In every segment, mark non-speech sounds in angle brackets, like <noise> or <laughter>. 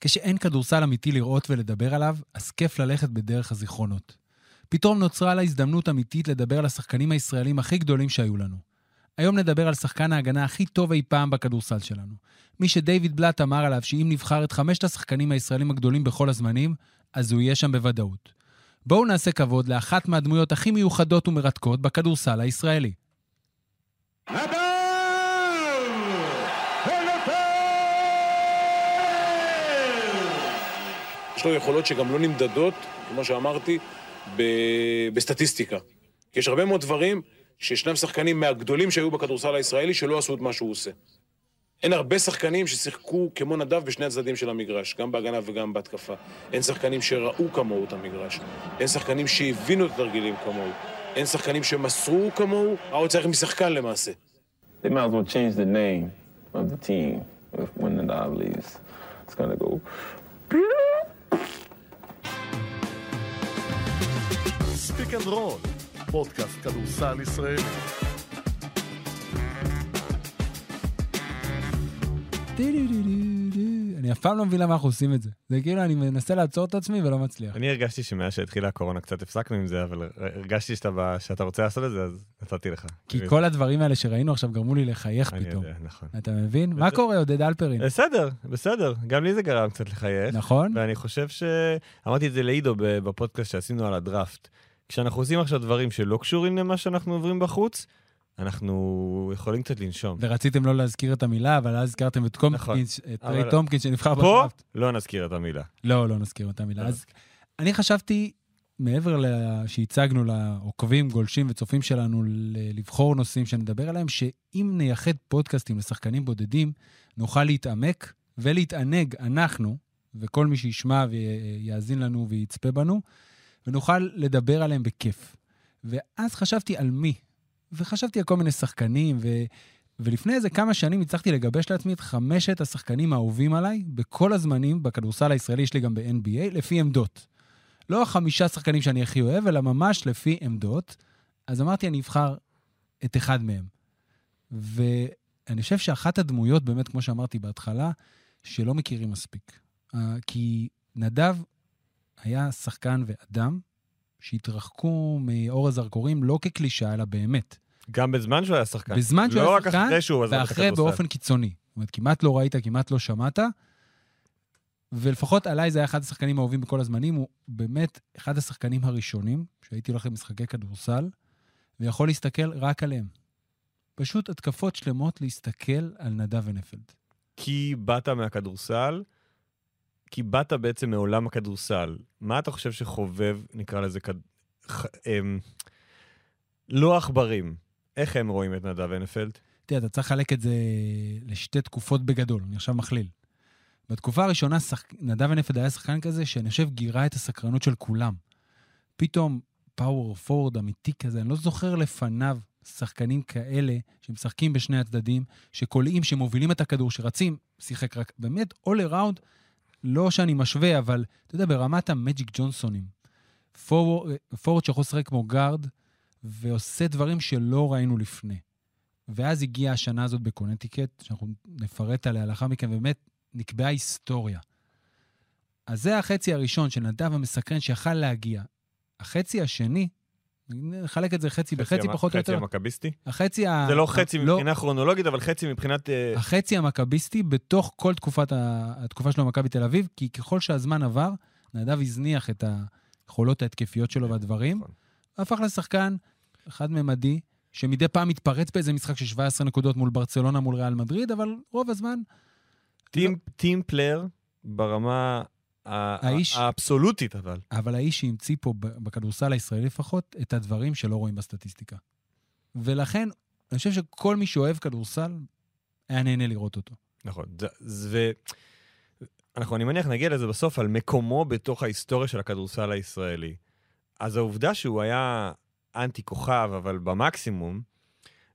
כשאין כדורסל אמיתי לראות ולדבר עליו, אז כיף ללכת בדרך הזיכרונות. פתאום נוצרה לה הזדמנות אמיתית לדבר על השחקנים הישראלים הכי גדולים שהיו לנו. היום נדבר על שחקן ההגנה הכי טוב אי פעם בכדורסל שלנו. מי שדייוויד בלאט אמר עליו שאם נבחר את חמשת השחקנים הישראלים הגדולים בכל הזמנים, אז הוא יהיה שם בוודאות. בואו נעשה כבוד לאחת מהדמויות הכי מיוחדות ומרתקות בכדורסל הישראלי. יש לו יכולות שגם לא נמדדות, כמו שאמרתי, ב- בסטטיסטיקה. כי יש הרבה מאוד דברים שישנם שחקנים מהגדולים שהיו בכדורסל הישראלי שלא עשו את מה שהוא עושה. אין הרבה שחקנים ששיחקו כמו נדב בשני הצדדים של המגרש, גם בהגנה וגם בהתקפה. אין שחקנים שראו כמוהו את המגרש. אין שחקנים שהבינו את התרגילים כמוהו. אין שחקנים שמסרו כמוהו, מה הוא צריך משחקן למעשה. They might as well change the name of the team when Nadav leaves. It's gonna go. Speak and Roll, פודקאסט כדורסל ישראלי. אני אף פעם לא מבין למה אנחנו עושים את זה. זה כאילו, אני מנסה לעצור את עצמי ולא מצליח. אני הרגשתי שמאז שהתחילה הקורונה קצת הפסקנו עם זה, אבל הרגשתי שאתה, שאתה רוצה לעשות את זה, אז נתתי לך. כי כל הדברים האלה שראינו עכשיו גרמו לי לחייך פתאום. יודע, נכון. אתה מבין? מה קורה, עודד אלפרין? בסדר, בסדר, גם לי זה גרם קצת לחייך. נכון? ואני חושב ש... אמרתי את זה לעידו בפודקאסט שעשינו על הדראפט. כשאנחנו עושים עכשיו דברים שלא קשורים למה שאנחנו עוברים בחוץ, אנחנו יכולים קצת לנשום. ורציתם לא להזכיר את המילה, אבל אז הזכרתם את טומפקינס, את אבל- ריי טומפקינס שנבחר פה בדראפט. לא נזכיר את המילה. לא, לא נזכיר את המילה. לא אז אני חשבתי, מעבר שהצגנו לעוקבים, גולשים וצופים שלנו לבחור נושאים שנדבר עליהם, שאם נייחד פודקאסטים לשחקנים בודדים, נוכל להתעמק ולהתענג, אנחנו, וכל מי שישמע ויאזין לנו ויצפה בנו, ונוכל לדבר עליהם בכיף. ואז חשבתי על מי, וחשבתי על כל מיני שחקנים, ו... ולפני איזה כמה שנים הצלחתי לגבש לעצמי את חמשת השחקנים האהובים עליי בכל הזמנים בכדורסל הישראלי, יש לי גם ב-NBA, לפי עמדות. לא החמישה שחקנים שאני הכי אוהב, אלא ממש לפי עמדות. אז אמרתי, אני אבחר את אחד מהם. ואני חושב שאחת הדמויות, באמת, כמו שאמרתי בהתחלה, שלא מכירים מספיק. אה, כי נדב היה שחקן ואדם שהתרחקו מאור הזרקורים לא כקלישאה, אלא באמת. גם בזמן שהוא היה שחקן. בזמן שהוא לא היה רק שחקן, אחרי שהוא עזב את ואחרי הכדורסל. באופן קיצוני. זאת אומרת, כמעט לא ראית, כמעט לא שמעת. ולפחות עליי זה היה אחד השחקנים האהובים בכל הזמנים. הוא באמת אחד השחקנים הראשונים שהייתי הולך למשחקי כדורסל, ויכול להסתכל רק עליהם. פשוט התקפות שלמות להסתכל על נדב ונפלד. כי באת מהכדורסל, כי באת בעצם מעולם הכדורסל. מה אתה חושב שחובב, נקרא לזה, כד... ח... אמ... לא עכברים, איך הם רואים את נדב הנפלד? תראה, אתה צריך לחלק את זה לשתי תקופות בגדול, אני עכשיו מכליל. בתקופה הראשונה, שח... נדב הנפלד היה שחקן כזה שאני חושב גירה את הסקרנות של כולם. פתאום power forward אמיתי כזה, אני לא זוכר לפניו שחקנים כאלה שמשחקים בשני הצדדים, שקולעים, שמובילים את הכדור, שרצים, שיחק רק, באמת, all around, לא שאני משווה, אבל אתה יודע, ברמת המג'יק ג'ונסונים. forward, forward שיכול לשחק כמו guard, ועושה דברים שלא ראינו לפני. ואז הגיעה השנה הזאת בקונטיקט, שאנחנו נפרט עליה לאחר מכן, ובאמת נקבעה היסטוריה. אז זה החצי הראשון של נדב המסקרן שיכל להגיע. החצי השני, נחלק את זה חצי בחצי פחות או חצי יותר. המכביסטי? החצי ה... זה לא חצי לא, מבחינה כרונולוגית, אבל חצי מבחינת... אה, החצי המכביסטי בתוך כל תקופת. התקופה שלו במכבי תל אביב, כי ככל שהזמן עבר, נדב הזניח את היכולות ההתקפיות שלו והדברים, נכון. והפך לשחקן חד-ממדי, שמדי פעם מתפרץ באיזה משחק של 17 נקודות מול ברצלונה, מול ריאל מדריד, אבל רוב הזמן team, team player ברמה האיש- האבסולוטית, אבל. אבל האיש שהמציא פה, בכדורסל הישראלי לפחות, את הדברים שלא רואים בסטטיסטיקה. ולכן, אני חושב שכל מי שאוהב כדורסל, היה נהנה לראות אותו. נכון. זה-. אנחנו, אני מניח, נגיע לזה בסוף, על מקומו בתוך ההיסטוריה של הכדורסל הישראלי. אז העובדה שהוא היה אנטי כוכב, אבל במקסימום,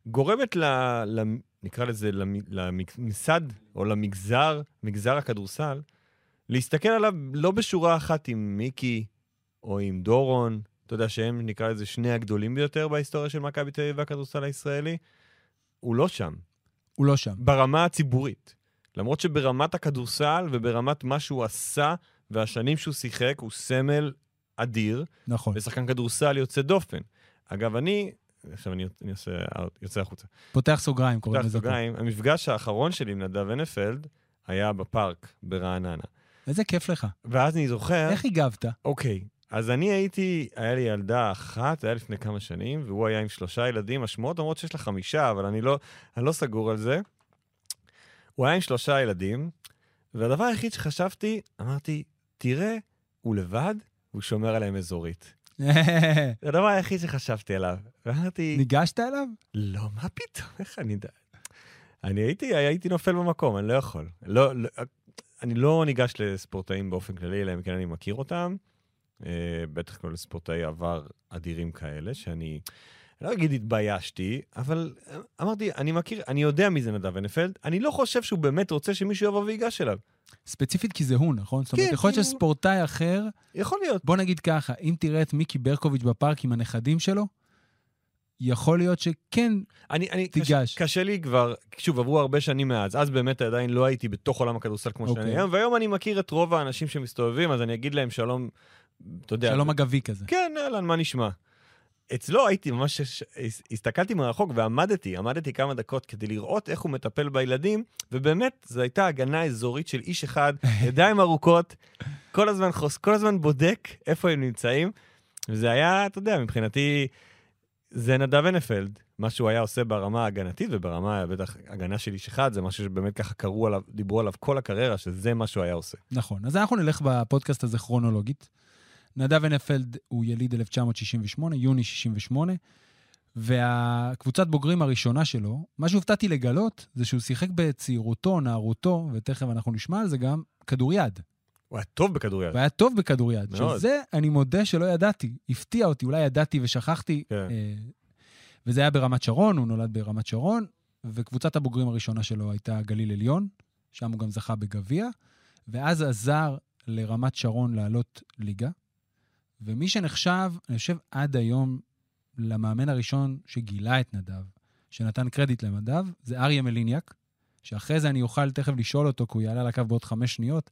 גורמת ל... ל נקרא לזה למ- לממסד, או למגזר, מגזר הכדורסל, להסתכל עליו לא בשורה אחת עם מיקי, או עם דורון, אתה יודע שהם, נקרא לזה, שני הגדולים ביותר בהיסטוריה של מכבי תל אביב והכדורסל הישראלי, הוא לא שם. הוא לא שם. ברמה הציבורית. למרות שברמת הכדורסל וברמת מה שהוא עשה והשנים שהוא שיחק, הוא סמל אדיר, נכון. ושחקן כדורסל יוצא דופן. אגב, אני, עכשיו אני, אני עושה, יוצא החוצה. פותח סוגריים, קוראים פותח לזה. פה. סוגריים, המפגש האחרון שלי עם נדב הנפלד היה בפארק ברעננה. איזה כיף לך. ואז אני זוכר... איך הגבת? אוקיי, אז אני הייתי, היה לי ילדה אחת, זה היה לפני כמה שנים, והוא היה עם שלושה ילדים, השמועות אומרות שיש לה חמישה, אבל אני לא, אני לא סגור על זה. הוא היה עם שלושה ילדים, והדבר היחיד שחשבתי, אמרתי, תראה, הוא לבד, הוא שומר עליהם אזורית. <laughs> זה הדבר היחיד שחשבתי עליו. ואמרתי, ניגשת אליו? לא, מה פתאום, איך אני? אני הייתי, הייתי נופל במקום, אני לא יכול. לא, לא, אני לא ניגש לספורטאים באופן כללי, אלא אם כן אני מכיר אותם. אה, בטח כל ספורטאי עבר אדירים כאלה, שאני לא אגיד התביישתי, אבל אמרתי, אני מכיר, אני יודע מי זה נדב הנפלד, אני לא חושב שהוא באמת רוצה שמישהו יבוא ויגש אליו. ספציפית כי זה הוא, נכון? זאת אומרת, כן, יכול להיות שספורטאי אחר, יכול להיות. בוא נגיד ככה, אם תראה את מיקי ברקוביץ' בפארק עם הנכדים שלו, יכול להיות שכן, אני, אני, תיגש. קשה, קשה לי כבר, שוב, עברו הרבה שנים מאז, אז באמת עדיין לא הייתי בתוך עולם הכדורסל כמו שאני אוקיי. היום, והיום אני מכיר את רוב האנשים שמסתובבים, אז אני אגיד להם שלום, אתה יודע. שלום אגבי כזה. כן, אהלן, מה נשמע? אצלו הייתי ממש, הסתכלתי מרחוק ועמדתי, עמדתי כמה דקות כדי לראות איך הוא מטפל בילדים, ובאמת, זו הייתה הגנה אזורית של איש אחד, <laughs> ידיים ארוכות, כל הזמן חוס, כל הזמן בודק איפה הם נמצאים, וזה היה, אתה יודע, מבחינתי, זה נדב הנפלד, מה שהוא היה עושה ברמה ההגנתית וברמה, בטח, הגנה של איש אחד, זה משהו שבאמת ככה קראו עליו, דיברו עליו כל הקריירה, שזה מה שהוא היה עושה. נכון. אז אנחנו נלך בפודקאסט הזה כרונולוגית. נדב הנפלד הוא יליד 1968, יוני 68, והקבוצת בוגרים הראשונה שלו, מה שהופתעתי לגלות, זה שהוא שיחק בצעירותו, נערותו, ותכף אנחנו נשמע על זה גם, כדוריד. הוא היה טוב בכדוריד. והיה טוב בכדוריד. מאוד. שזה, אני מודה שלא ידעתי. הפתיע אותי, אולי ידעתי ושכחתי. כן. אה, וזה היה ברמת שרון, הוא נולד ברמת שרון, וקבוצת הבוגרים הראשונה שלו הייתה גליל עליון, שם הוא גם זכה בגביע, ואז עזר לרמת שרון לעלות ליגה. ומי שנחשב, אני חושב, עד היום למאמן הראשון שגילה את נדב, שנתן קרדיט לנדב, זה אריה מליניאק, שאחרי זה אני אוכל תכף לשאול אותו, כי הוא יעלה על הקו בעוד חמש שניות,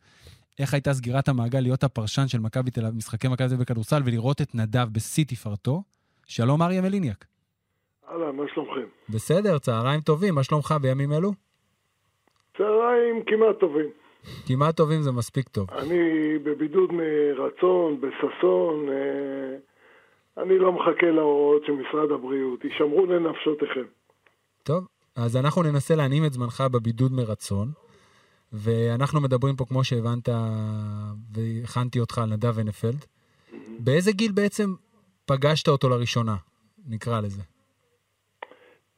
איך הייתה סגירת המעגל להיות הפרשן של מכבי תל אביב, משחקי מכבי תל אביב בכדורסל, ולראות את נדב בשיא תפארתו. שלום, אריה מליניאק. אהלן, מה שלומכם? בסדר, צהריים טובים, מה שלומך בימים אלו? צהריים כמעט טובים. כמעט טובים זה מספיק טוב. אני בבידוד מרצון, בששון, אה, אני לא מחכה להוראות של משרד הבריאות, הישמרו לנפשותיכם. טוב, אז אנחנו ננסה להנעים את זמנך בבידוד מרצון, ואנחנו מדברים פה, כמו שהבנת, והכנתי אותך על נדב הנפלד. באיזה גיל בעצם פגשת אותו לראשונה, נקרא לזה?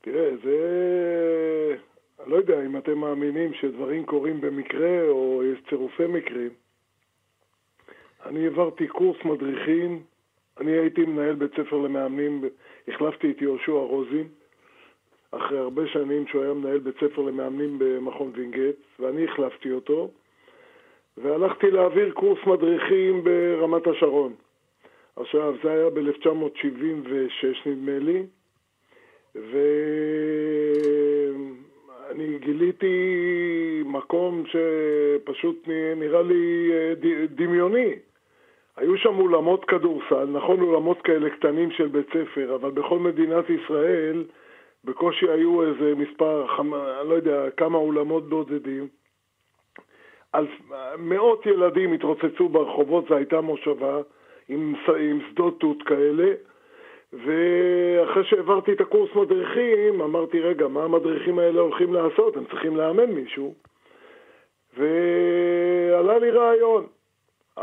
תראה, זה... אני לא יודע אם אתם מאמינים שדברים קורים במקרה או יש צירופי מקרים. אני העברתי קורס מדריכים, אני הייתי מנהל בית ספר למאמנים, החלפתי את יהושע רוזין, אחרי הרבה שנים שהוא היה מנהל בית ספר למאמנים במכון וינגייט, ואני החלפתי אותו, והלכתי להעביר קורס מדריכים ברמת השרון. עכשיו, זה היה ב-1976 נדמה לי, ואני גיליתי מקום שפשוט נראה לי אה, דמיוני. היו שם אולמות כדורסל, נכון אולמות כאלה קטנים של בית ספר, אבל בכל מדינת ישראל בקושי היו איזה מספר. אני לא יודע, כמה אולמות בודדים. אלף, מאות ילדים התרוצצו ברחובות, זו הייתה מושבה עם, עם שדות תות כאלה. ואחרי שהעברתי את הקורס מדריכים, אמרתי, רגע, מה המדריכים האלה הולכים לעשות? הם צריכים לאמן מישהו. ועלה לי רעיון.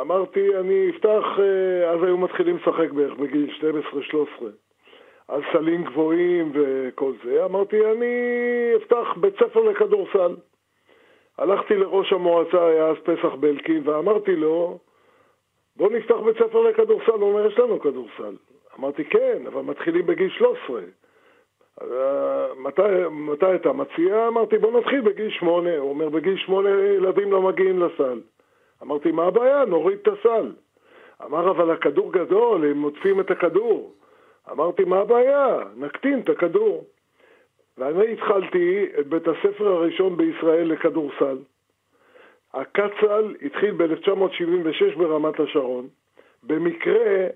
אמרתי, אני אפתח, אה, אז היו מתחילים לשחק בערך בגיל 12-13. על סלים גבוהים וכל זה. אמרתי, אני אפתח בית ספר לכדורסל. הלכתי לראש המועצה, היה אז פסח בלקין, ואמרתי לו, בוא נפתח בית ספר לכדורסל. הוא אומר, יש לנו כדורסל. אמרתי, כן, אבל מתחילים בגיל 13. אה, מתי, מתי אתה מציע? אמרתי, בוא נתחיל בגיל 8. הוא אומר, בגיל 8 ילדים לא מגיעים לסל. אמרתי, מה הבעיה? נוריד את הסל. אמר, אבל הכדור גדול, הם עוטפים את הכדור. אמרתי, מה הבעיה? נקטין את הכדור. ואני התחלתי את בית הספר הראשון בישראל לכדורסל. הקצ"ל התחיל ב-1976 ברמת השרון. במקרה,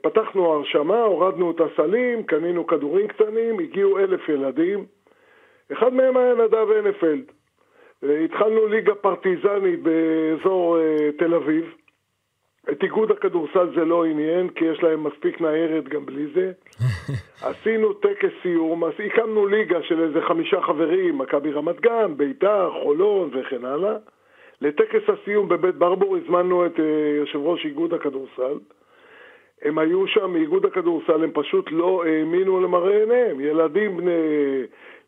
פתחנו הרשמה, הורדנו את הסלים, קנינו כדורים קטנים, הגיעו אלף ילדים. אחד מהם היה נדב הנפלד. התחלנו ליגה פרטיזנית באזור אה, תל אביב. את איגוד הכדורסל זה לא עניין, כי יש להם מספיק ניירת גם בלי זה. <laughs> עשינו טקס סיום, אז הקמנו ליגה של איזה חמישה חברים, מכבי רמת גן, ביתר, חולון וכן הלאה. לטקס הסיום בבית ברבור הזמנו את אה, יושב ראש איגוד הכדורסל. הם היו שם מאיגוד הכדורסל, הם פשוט לא האמינו למראה עיניהם. ילדים בני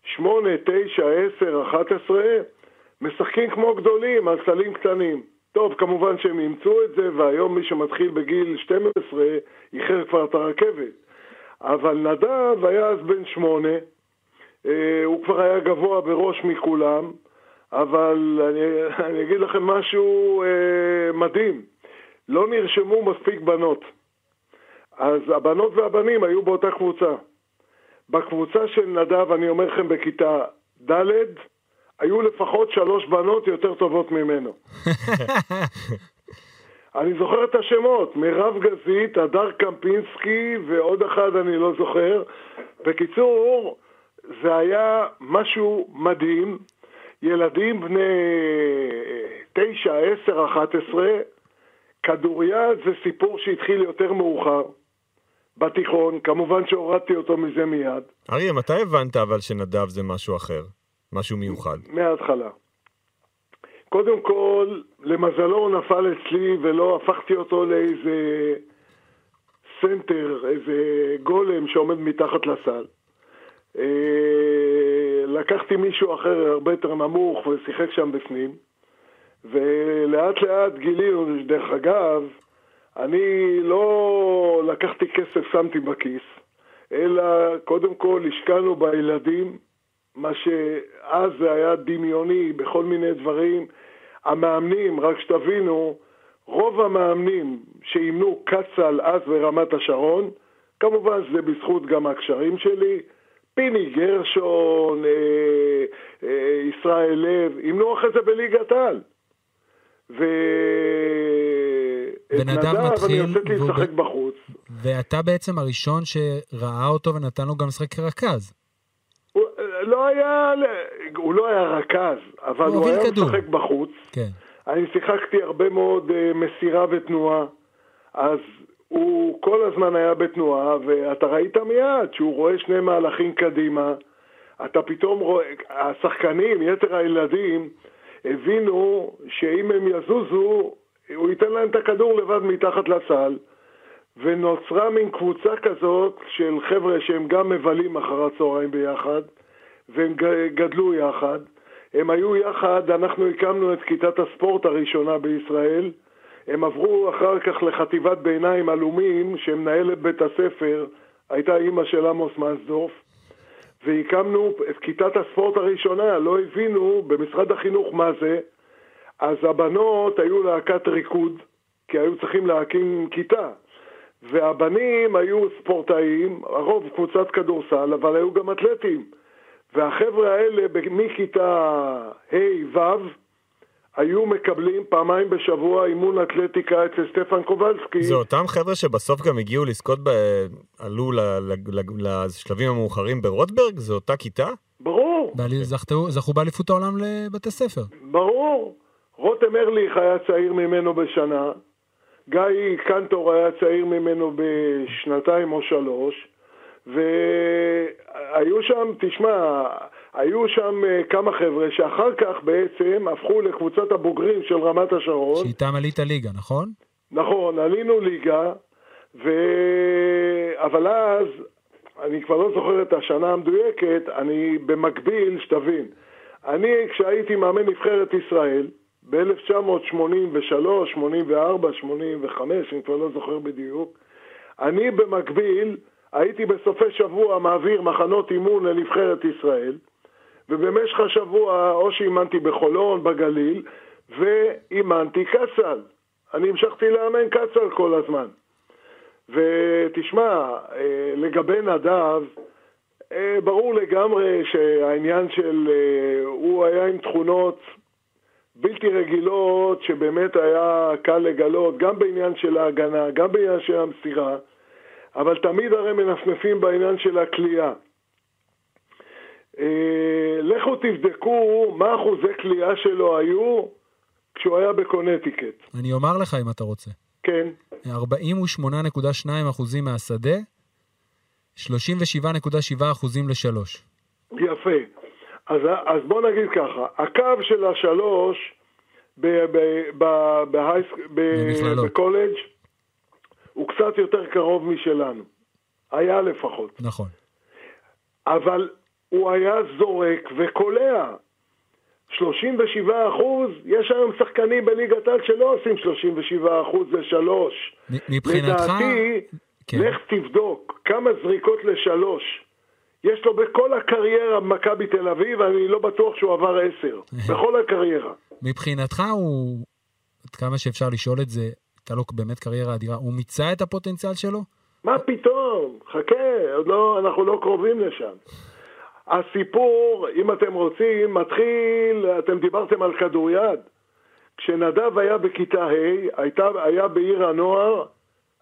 שמונה, תשע, עשר, אחת עשרה, משחקים כמו גדולים על סלים קטנים. טוב, כמובן שהם אימצו את זה, והיום מי שמתחיל בגיל 12 איחר כבר את הרכבת. אבל נדב היה אז בן שמונה, אה, הוא כבר היה גבוה בראש מכולם, אבל אני, אני אגיד לכם משהו אה, מדהים, לא נרשמו מספיק בנות. אז הבנות והבנים היו באותה קבוצה. בקבוצה של נדב, אני אומר לכם, בכיתה ד', היו לפחות שלוש בנות יותר טובות ממנו. <laughs> אני זוכר את השמות, מירב גזית, הדר קמפינסקי ועוד אחד אני לא זוכר. בקיצור, זה היה משהו מדהים. ילדים בני תשע, עשר, אחת עשרה, כדוריד זה סיפור שהתחיל יותר מאוחר. בתיכון, כמובן שהורדתי אותו מזה מיד. אריה, מתי הבנת אבל שנדב זה משהו אחר? משהו מיוחד. מההתחלה. קודם כל, למזלו הוא נפל אצלי ולא הפכתי אותו לאיזה סנטר, איזה גולם שעומד מתחת לסל. אה, לקחתי מישהו אחר הרבה יותר נמוך ושיחק שם בפנים, ולאט לאט גילינו, דרך אגב, אני לא לקחתי כסף, שמתי בכיס, אלא קודם כל השקענו בילדים, מה שאז זה היה דמיוני בכל מיני דברים. המאמנים, רק שתבינו, רוב המאמנים שאימנו קצ"ל אז ברמת השרון, כמובן שזה בזכות גם הקשרים שלי, פיני גרשון, אה, אה, ישראל לב, אימנו אחרי זה בליגת העל. ו... ונדב נדב מתחיל, אני לשחק בחוץ. ואתה בעצם הראשון שראה אותו ונתן לו גם לשחק כרכז. לא היה, הוא לא היה רכז, אבל הוא הוא היה כדור. משחק בחוץ. כן. אני שיחקתי הרבה מאוד אה, מסירה ותנועה, אז הוא כל הזמן היה בתנועה, ואתה ראית מיד שהוא רואה שני מהלכים קדימה, אתה פתאום רואה, השחקנים, יתר הילדים, הבינו שאם הם יזוזו, הוא ייתן להם את הכדור לבד מתחת לסל, ונוצרה מין קבוצה כזאת של חבר'ה שהם גם מבלים אחר הצהריים ביחד, והם גדלו יחד. הם היו יחד, אנחנו הקמנו את כיתת הספורט הראשונה בישראל. הם עברו אחר כך לחטיבת ביניים עלומים, שמנהלת בית הספר הייתה אימא של עמוס מנסדורף. והקמנו את כיתת הספורט הראשונה, לא הבינו במשרד החינוך מה זה. אז הבנות היו להקת ריקוד, כי היו צריכים להקים כיתה. והבנים היו ספורטאים, הרוב קבוצת כדורסל, אבל היו גם אתלטים. והחבר'ה האלה מכיתה ה'-ו' היו מקבלים פעמיים בשבוע אימון אתלטיקה אצל סטפן קובלסקי. זה אותם חבר'ה שבסוף גם הגיעו לזכות, ב... עלו ל... ל... ל... לשלבים המאוחרים ברוטברג? זו אותה כיתה? ברור, בעלי- זכתו- זכו באליפות העולם לבתי ספר. ברור. רותם ארליך היה צעיר ממנו בשנה, גיא קנטור היה צעיר ממנו בשנתיים או שלוש, והיו שם, תשמע, היו שם אה, כמה חבר'ה שאחר כך בעצם הפכו לקבוצת הבוגרים של רמת השרון. שאיתם עלית ליגה, נכון? נכון, עלינו ליגה, ו... אבל אז, אני כבר לא זוכר את השנה המדויקת, אני במקביל, שתבין, אני כשהייתי מאמן נבחרת ישראל, ב-1983, 84, 85, אני כבר לא זוכר בדיוק, אני במקביל הייתי בסופי שבוע מעביר מחנות אימון לנבחרת ישראל, ובמשך השבוע או שאימנתי בחולון, בגליל, ואימנתי קצ"ל. אני המשכתי לאמן קצ"ל כל הזמן. ותשמע, אה, לגבי נדב, אה, ברור לגמרי שהעניין של... אה, הוא היה עם תכונות בלתי רגילות, שבאמת היה קל לגלות, גם בעניין של ההגנה, גם בעניין של המסירה, אבל תמיד הרי מנפנפים בעניין של הכלייה. אה, לכו תבדקו מה אחוזי כליאה שלו היו כשהוא היה בקונטיקט. אני אומר לך אם אתה רוצה. כן, 48.2 אחוזים מהשדה, 37.7 אחוזים לשלוש. יפה. אז, אז בוא נגיד ככה, הקו של השלוש ב- ב- ב- ב- במכללות. בקולג' הוא קצת יותר קרוב משלנו. היה לפחות. נכון. אבל הוא היה זורק וקולע. 37 אחוז, יש היום שחקנים בליגת העל שלא עושים 37 אחוז לשלוש. מבחינתך... לדעתי, כן. לך תבדוק כמה זריקות לשלוש. יש לו בכל הקריירה במכבי תל אביב, אני לא בטוח שהוא עבר עשר. <laughs> בכל הקריירה. מבחינתך הוא, עד כמה שאפשר לשאול את זה, הייתה לו באמת קריירה אדירה, הוא מיצה את הפוטנציאל שלו? מה פתאום? חכה, עוד לא, אנחנו לא קרובים לשם. הסיפור, אם אתם רוצים, מתחיל, אתם דיברתם על כדוריד. כשנדב היה בכיתה ה', הייתה, היה בעיר הנוער,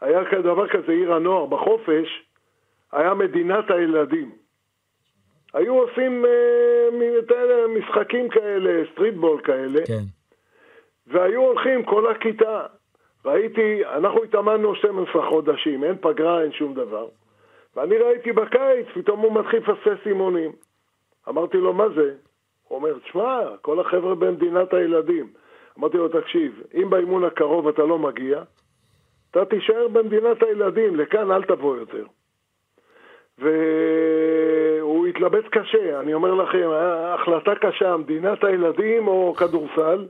היה דבר כזה עיר הנוער, בחופש, היה מדינת הילדים. היו עושים אה, משחקים כאלה, סטריטבול כאלה, כן. והיו הולכים כל הכיתה. ראיתי, אנחנו התאמנו 12 חודשים, אין פגרה, אין שום דבר. ואני ראיתי בקיץ, פתאום הוא מתחיל לפספס אימונים. אמרתי לו, מה זה? הוא אומר, תשמע, כל החבר'ה במדינת הילדים. אמרתי לו, תקשיב, אם באימון הקרוב אתה לא מגיע, אתה תישאר במדינת הילדים, לכאן אל תבוא יותר. והוא התלבט קשה, אני אומר לכם, החלטה קשה, מדינת הילדים או כדורסל.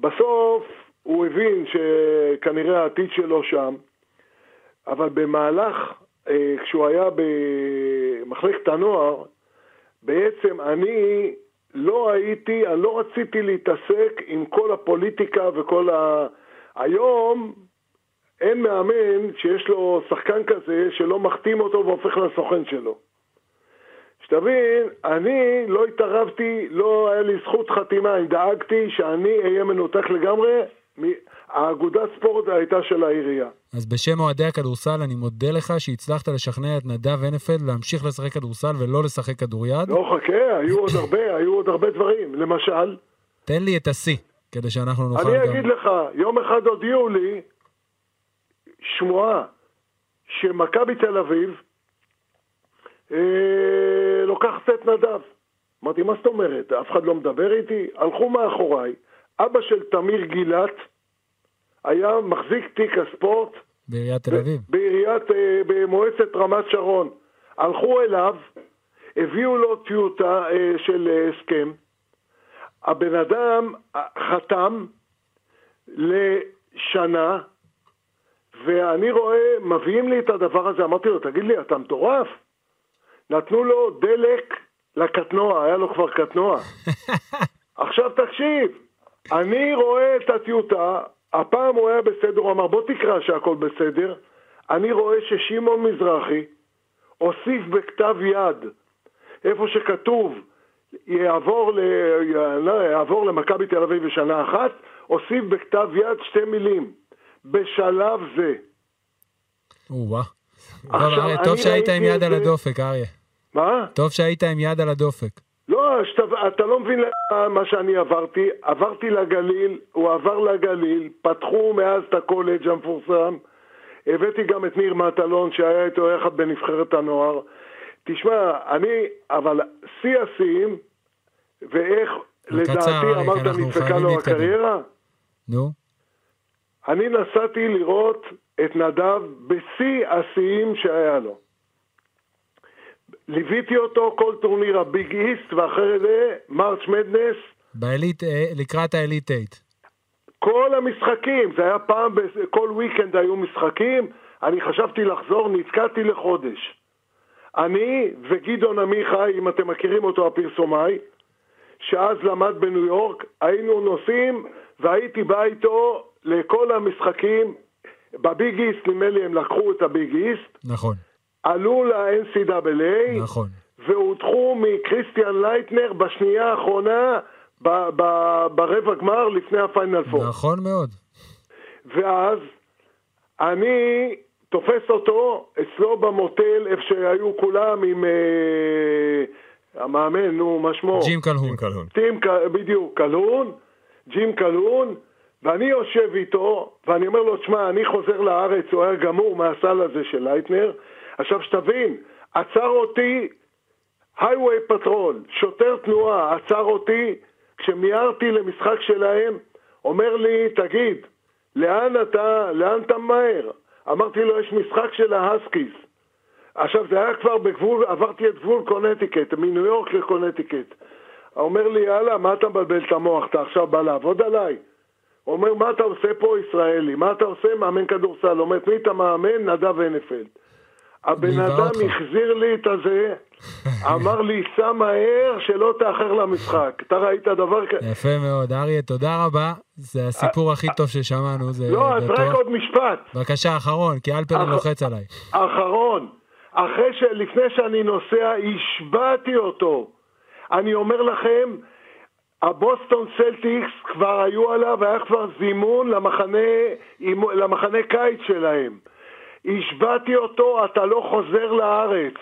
בסוף הוא הבין שכנראה העתיד שלו שם, אבל במהלך, אה, כשהוא היה במחלקת הנוער, בעצם אני לא הייתי, אני לא רציתי להתעסק עם כל הפוליטיקה וכל ה... היום אין מאמן שיש לו שחקן כזה שלא מחתים אותו והופך לסוכן שלו. שתבין, אני לא התערבתי, לא היה לי זכות חתימה, אני דאגתי שאני אהיה מנותק לגמרי. האגודת ספורט הייתה של העירייה. אז בשם אוהדי הכדורסל, אני מודה לך שהצלחת לשכנע את נדב הנפלד להמשיך לשחק כדורסל ולא לשחק כדוריד. לא, חכה, היו עוד הרבה, היו עוד הרבה דברים. למשל, תן לי את השיא, כדי שאנחנו נוכל אני גם... אגיד לך, יום אחד הודיעו לי שמועה שמכבי תל אביב אה, לוקחת את נדב. אמרתי, מה זאת אומרת? אף אחד לא מדבר איתי? הלכו מאחוריי. אבא של תמיר גילת היה מחזיק תיק הספורט בעיריית תל אביב. בעיריית, אה, במועצת רמת שרון. הלכו אליו, הביאו לו טיוטה אה, של אה, הסכם. הבן אדם חתם לשנה, ואני רואה, מביאים לי את הדבר הזה, אמרתי לו, תגיד לי, אתה מטורף? נתנו לו דלק לקטנוע, היה לו כבר קטנוע. <laughs> עכשיו תקשיב, אני רואה את הטיוטה, הפעם הוא היה בסדר, הוא אמר בוא תקרא שהכל בסדר, אני רואה ששמעון מזרחי הוסיף בכתב יד, איפה שכתוב יעבור, ל... לא, יעבור למכבי תל אביב בשנה אחת, הוסיף בכתב יד שתי מילים, בשלב זה. או-אה. טוב, טוב שהיית עם יד את על זה- הדופק, אריה. מה? טוב שהיית עם יד על הדופק. לא, שאתה, אתה לא מבין מה שאני עברתי. עברתי לגליל, הוא עבר לגליל, פתחו מאז את הקולג' המפורסם. הבאתי גם את ניר מטלון שהיה איתו יחד בנבחרת הנוער. תשמע, אני, אבל שיא השיאים, ואיך לדעתי אמרת נדפקה לו. הקריירה? נו, אני נסעתי לראות את נדב בשיא השיאים שהיה לו. ליוויתי אותו כל טורניר הביג איסט, ואחרי זה מרץ' מדנס, בעילית, אה, לקראת העילית 8. כל המשחקים, זה היה פעם, כל weekend היו משחקים, אני חשבתי לחזור, נתקעתי לחודש. אני וגדעון עמיחי, אם אתם מכירים אותו הפרסומאי, שאז למד בניו יורק, היינו נוסעים והייתי בא איתו לכל המשחקים. ב Big East, נדמה לי הם לקחו את ה Big East, נכון, עלו ל-NCAA, נכון. והודחו מקריסטיאן לייטנר בשנייה האחרונה ב- ב- ברבע גמר לפני הפיינל פור. נכון מאוד. ואז אני תופס אותו אצלו במוטל, איפה שהיו כולם עם אה, המאמן, נו, מה שמו? ג'ים קלהון. עם קלהון. ג'ים, בדיוק, קלהון, ג'ים קלהון, ואני יושב איתו, ואני אומר לו, תשמע, אני חוזר לארץ, הוא היה גמור מהסל הזה של לייטנר. עכשיו, שתבין, עצר אותי highway patrol, שוטר תנועה, עצר אותי כשמיהרתי למשחק שלהם, אומר לי, תגיד, לאן אתה, לאן אתה ממהר? אמרתי לו, יש משחק של ה Huskies. עכשיו, זה היה כבר בגבול, עברתי את גבול קונטיקט, מניו יורק לקונטיקט. אומר לי, יאללה, מה אתה מבלבל את המוח? אתה עכשיו בא לעבוד עליי? הוא אומר, מה אתה עושה פה ישראלי? מה אתה עושה? מאמן כדורסל. אומר, מי אתה מאמן? נדב הנפלד. הבן אדם. החזיר לי את הזה, <laughs> אמר לי, סע מהר, שלא תאחר למשחק. אתה ראית דבר כזה? יפה מאוד. אריה, תודה רבה. זה הסיפור הכי טוב ששמענו, זה לא, אז רק. עוד משפט. בבקשה, אחרון, כי אלפרין אח- לוחץ עליי. אחרון, אחרי. לפני שאני נוסע, השבעתי אותו. אני אומר לכם, הבוסטון סלטיקס כבר היו עליו, היה כבר זימון למחנה, למחנה קיץ שלהם. השבעתי אותו, אתה לא חוזר לארץ.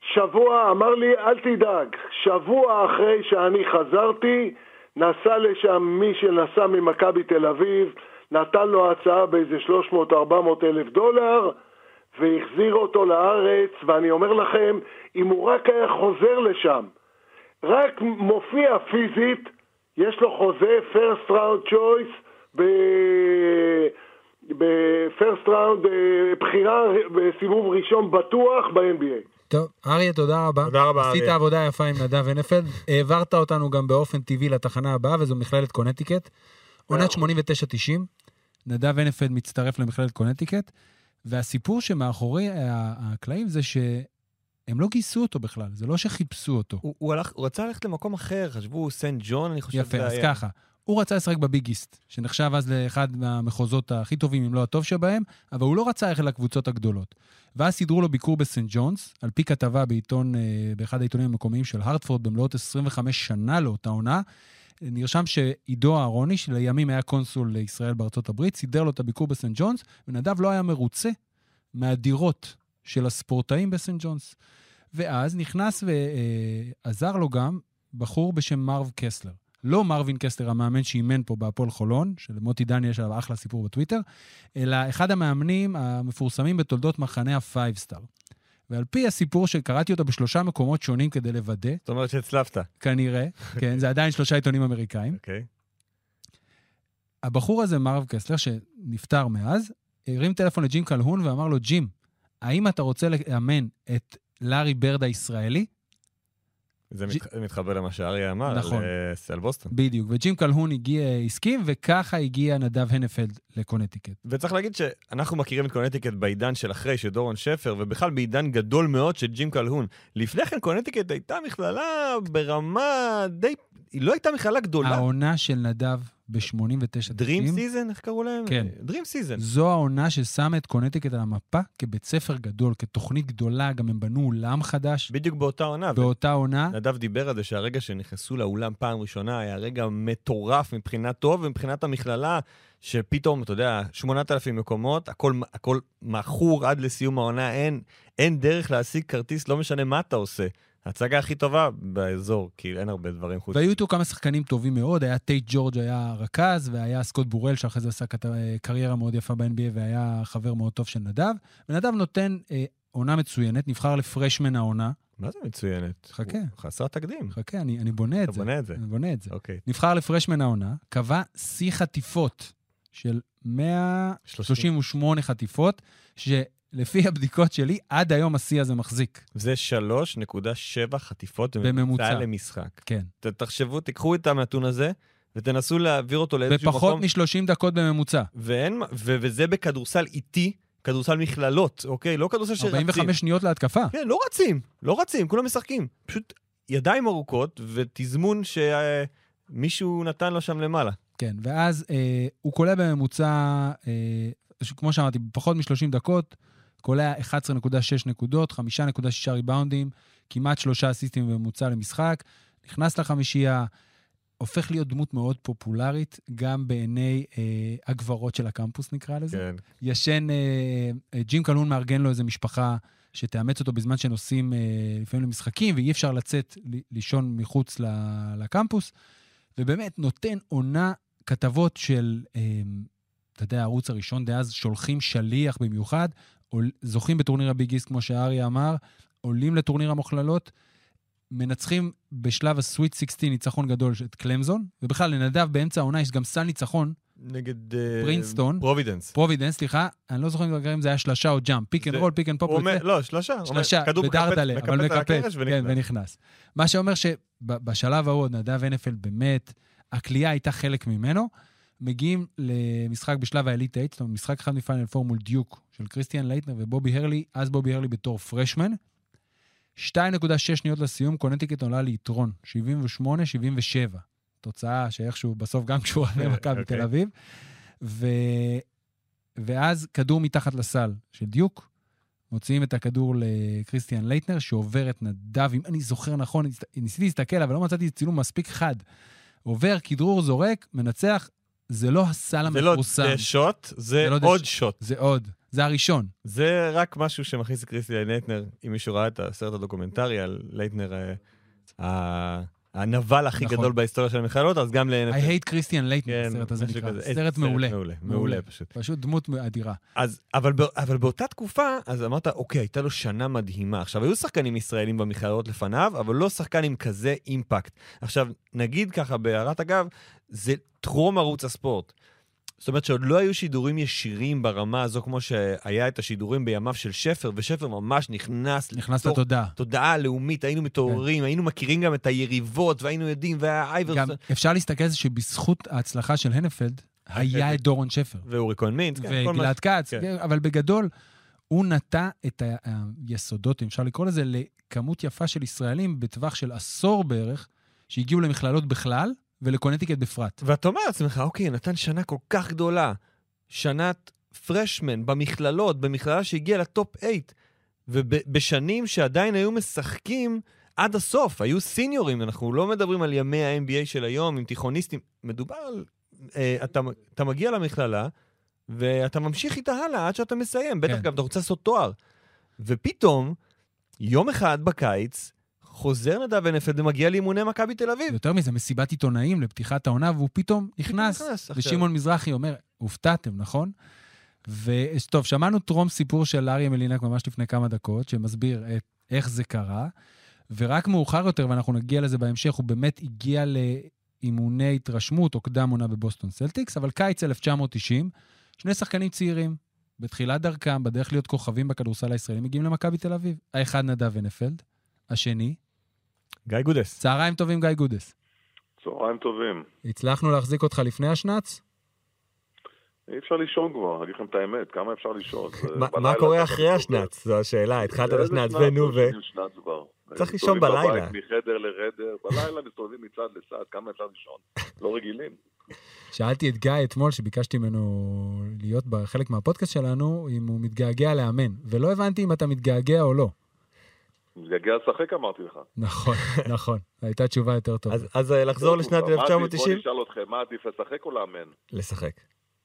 שבוע, אמר לי, אל תדאג, שבוע אחרי שאני חזרתי, נסע לשם מי שנסע ממכבי תל אביב, נתן לו הצעה באיזה 300-400 אלף דולר, והחזיר אותו לארץ, ואני אומר לכם, אם הוא רק היה חוזר לשם, רק מופיע פיזית, יש לו חוזה first round choice ב-first round אה, בחירה בסיבוב ראשון בטוח ב-NBA. טוב, אריה, תודה רבה. תודה רבה, עשית אריה. עבודה יפה עם נדב הנפלד. העברת אותנו גם באופן טבעי לתחנה הבאה, וזו מכללת קונטיקט. עונת 89-90, נדב הנפלד מצטרף למכללת קונטיקט, והסיפור שמאחורי ה- הקלעים זה שהם לא גייסו אותו בכלל, זה לא שחיפשו אותו. הוא, הוא, הלך, הוא רצה ללכת למקום אחר, חשבו סנט ג'ון, אני חושב יפה, אז היה. ככה. הוא רצה לשחק בביגיסט, שנחשב אז לאחד מהמחוזות הכי טובים, אם לא הטוב שבהם, אבל הוא לא רצה ללכת לקבוצות הגדולות. ואז סידרו לו ביקור בסנט ג'ונס, על פי כתבה בעיתון, אה, באחד העיתונים המקומיים של הרטפורד, במלאת 25 שנה לאותה עונה. נרשם שעידו אהרוני, שלימים היה קונסול לישראל בארצות הברית, סידר לו את הביקור בסנט ג'ונס, ונדב לא היה מרוצה מהדירות של הספורטאים בסנט ג'ונס. ואז נכנס ועזר לו גם בחור בשם מרב קסלר. לא מרווין קסלר, המאמן שאימן פה בהפועל חולון, שלמוטי דני יש עליו אחלה סיפור בטוויטר, אלא אחד המאמנים המפורסמים בתולדות מחנה הפייב סטאר. ועל פי הסיפור שקראתי אותו בשלושה מקומות שונים כדי לוודא, זאת אומרת שהצלבת. כנראה, <laughs> כן, זה עדיין שלושה עיתונים אמריקאים, אוקיי. הבחור הזה, מרב קסלר, שנפטר מאז, הרים טלפון לג'ים קלהון ואמר לו, ג'ים, האם אתה רוצה לאמן את לארי ברד הישראלי? זה מת, מתחבר למה שאריה אמר, נכון. על, על בוסטון. בדיוק, וג'ים קלהון הגיע, הסכים, וככה הגיע נדב הנפלד לקונטיקט. וצריך להגיד שאנחנו מכירים את קונטיקט בעידן של אחרי, של דורון שפר, ובכלל בעידן גדול מאוד של ג'ים קלהון. לפני כן קונטיקט הייתה מכללה ברמה די... היא לא הייתה מכללה גדולה. העונה של נדב ב-89 Dream Season, איך קראו להם? כן. Dream Season. זו העונה ששמה את קונטיקט על המפה כבית ספר גדול, כתוכנית גדולה, גם הם בנו אולם חדש בדיוק באותה עונה. באותה עונה. נדב דיבר על זה שהרגע שנכנסו לאולם פעם ראשונה היה רגע מטורף מבחינת טוב ומבחינת המכללה, שפתאום, אתה יודע, 8,000 מקומות, הכל, הכל מכור עד לסיום העונה, אין, אין דרך להשיג כרטיס, לא משנה מה אתה עושה. ההצגה הכי טובה באזור, כי אין הרבה דברים חוץ. והיו איתו כמה שחקנים טובים מאוד, היה טייט ג'ורג' היה רכז, והיה סקוט בורל, שאחרי זה עשה כת- קריירה מאוד יפה ב-NBA והיה חבר מאוד טוב של נדב. ונדב נותן אה, עונה מצוינת, נבחר לפרשמן העונה. מה זה מצוינת? חכה. הוא חסר תקדים. חכה, אני, אני בונה את אתה זה. בונה את זה. אני בונה את זה. אוקיי. נבחר לפרשמן העונה, קבע שיא חטיפות של 138 חטיפות, שלפי הבדיקות שלי, עד היום השיא הזה מחזיק. זה 3.7 חטיפות בממוצע. למשחק. כן. ת- תחשבו, תיקחו את הנתון הזה, ותנסו להעביר אותו לאיזשהו בפחות מקום. מ-30 דקות בממוצע. ואין, ו- וזה בכדורסל איטי, כדורסל מכללות, אוקיי? לא כדורסל שרצים. 45 שניות להתקפה. כן, לא רצים, לא רצים, כולם משחקים. פשוט ידיים ארוכות ותזמון שמישהו נתן לו שם למעלה. כן, ואז אה, הוא קולע בממוצע, אה, כמו שאמרתי, בפחות מ-30 דקות, קולע 11.6 נקודות, 5.6 ריבאונדים, כמעט שלושה אסיסטים בממוצע למשחק, נכנס לחמישייה, הופך להיות דמות מאוד פופולרית, גם בעיני אה, הגברות של הקמפוס, נקרא לזה. כן. ישן, אה, אה, ג'ים קלון מארגן לו איזה משפחה שתאמץ אותו בזמן שנוסעים אה, לפעמים למשחקים, ואי אפשר לצאת לישון מחוץ לקמפוס, ובאמת נותן עונה כתבות של, אה, אתה יודע, הערוץ הראשון דאז, שולחים שליח במיוחד, זוכים בטורניר הביגיסט, כמו שאריה אמר, עולים לטורניר המכללות, מנצחים בשלב ה sweet 16 ניצחון גדול את קלמסון, ובכלל, לנדב באמצע העונה יש גם סל ניצחון, נגד... אה, פרינסטון. פרובידנס. פרובידנס, סליחה, אני לא זוכר אם זה היה שלשה או ג'אמפ, פיק אנד רול, פיק אנד פופ, לא, שלשה, כדור בדרדלה, אבל מקפץ הקרש כן, ונכנס. מה שאומר שבשלב ההוא, נדב הנפלד באמת, הקליעה הייתה חלק ממנו. מגיעים למשחק בשלב ה elite 8, זאת אומרת, משחק אחד מפיינל פור מול דיוק של קריסטיאן לייטנר ובובי הרלי, אז בובי הרלי בתור freshman. 2.6 שניות לסיום, קונטיקט עולה ליתרון, 78-77. תוצאה שאיכשהו בסוף גם קשורה <laughs> למכבי אוקיי. תל אביב. ו... ואז כדור מתחת לסל של דיוק, מוציאים את הכדור לקריסטיאן לייטנר, שעובר את נדב, אם אני זוכר נכון, ניסיתי להסתכל, אבל לא מצאתי צילום מספיק חד. עובר, כדרור זורק, מנצח, זה לא הסל זה לא המפורסם, זה שוט, זה זה לא עוד שוט. זה עוד, זה הראשון. זה רק משהו שמכניס את קריסטיאן לייטנר, אם מישהו ראה את הסרט הדוקומנטרי על לייטנר, אה, הנבל הכי נכון. גדול בהיסטוריה של המכללות, אז גם ל... I hate קריסטיאן לייטנר, כן, הסרט הזה נקרא. כזה. סרט מעולה. מעולה, מעולה פשוט. פשוט דמות אדירה. אז, אבל, אבל באותה תקופה, אז אמרת, אוקיי, הייתה לו שנה מדהימה. עכשיו, היו שחקנים ישראלים במכללות לפניו, אבל לא שחקן עם כזה אימפקט. עכשיו, נגיד ככה, בהערת אגב, זה טרום ערוץ הספורט. זאת אומרת שעוד לא היו שידורים ישירים ברמה הזו, כמו שהיה את השידורים בימיו של שפר, ושפר ממש נכנס נכנס לתוך לתודעה. תודעה לאומית, היינו מתעוררים, היינו מכירים גם את היריבות, והיינו יודעים, והיה גם אייברסון, אפשר להסתכל על זה שבזכות ההצלחה של הנפלד, היה את דורון שפר. ואורי כהן מינץ, כן, וגלעד כץ, כן. כן, אבל בגדול, הוא נטע את היסודות, אם אפשר לקרוא לזה, לכמות יפה של ישראלים בטווח של עשור בערך, שהגיעו למכללות בכלל ולקונטיקט בפרט. ואתה אומר לעצמך, אוקיי, נתן שנה כל כך גדולה, שנת פרשמן במכללות, במכללה שהגיעה לטופ 8, ובשנים שעדיין היו משחקים עד הסוף, היו סיניורים, אנחנו לא מדברים על ימי ה-NBA של היום עם תיכוניסטים, מדובר על... אה, אתה, אתה מגיע למכללה, ואתה ממשיך איתה הלאה עד שאתה מסיים, בטח כן. גם אתה רוצה לעשות תואר. ופתאום, יום אחד בקיץ, חוזר נדב הנפלד ומגיע לאימוני מכבי תל אביב. יותר מזה, מסיבת עיתונאים לפתיחת העונה, והוא פתאום נכנס. ושמעון מזרחי אומר, הופתעתם, נכון? וטוב, שמענו טרום סיפור של אריה מלינק ממש לפני כמה דקות, שמסביר את, איך זה קרה, ורק מאוחר יותר, ואנחנו נגיע לזה בהמשך, הוא באמת הגיע לאימוני התרשמות או קדם עונה בבוסטון סלטיקס, אבל קיץ 1990, שני שחקנים צעירים, בתחילת דרכם, בדרך להיות כוכבים בכדורסל הישראלי, מגיעים למכבי תל אביב. האחד נדב הנפלד, השני, גיא גודס. צהריים טובים, גיא גודס. צהריים טובים. הצלחנו להחזיק אותך לפני השנץ? אי אפשר לישון כבר, אני אגיד לכם את האמת, כמה אפשר לישון? מה- קורה אחרי. השנ"צ? זו השאלה, התחלת את איזה השנ"צ, שנ"צ? ונו ו... צריך לישון בלילה. בבית מחדר לחדר, בלילה מסתובבים מצד לצד, כמה אפשר לישון? לא רגילים. שאלתי את גיא אתמול, שביקשתי ממנו להיות בחלק מהפודקאסט שלנו, אם הוא מתגעגע לאמן, ולא הבנתי אם אתה מתגעגע או לא. יגיע לשחק אמרתי לך. נכון, <laughs> נכון. הייתה תשובה יותר טובה. אז- אז אה, לחזור לשנת מה עדיף? 1990? בוא נשאל אתכם, מה עדיף לשחק או לאמן? לשחק.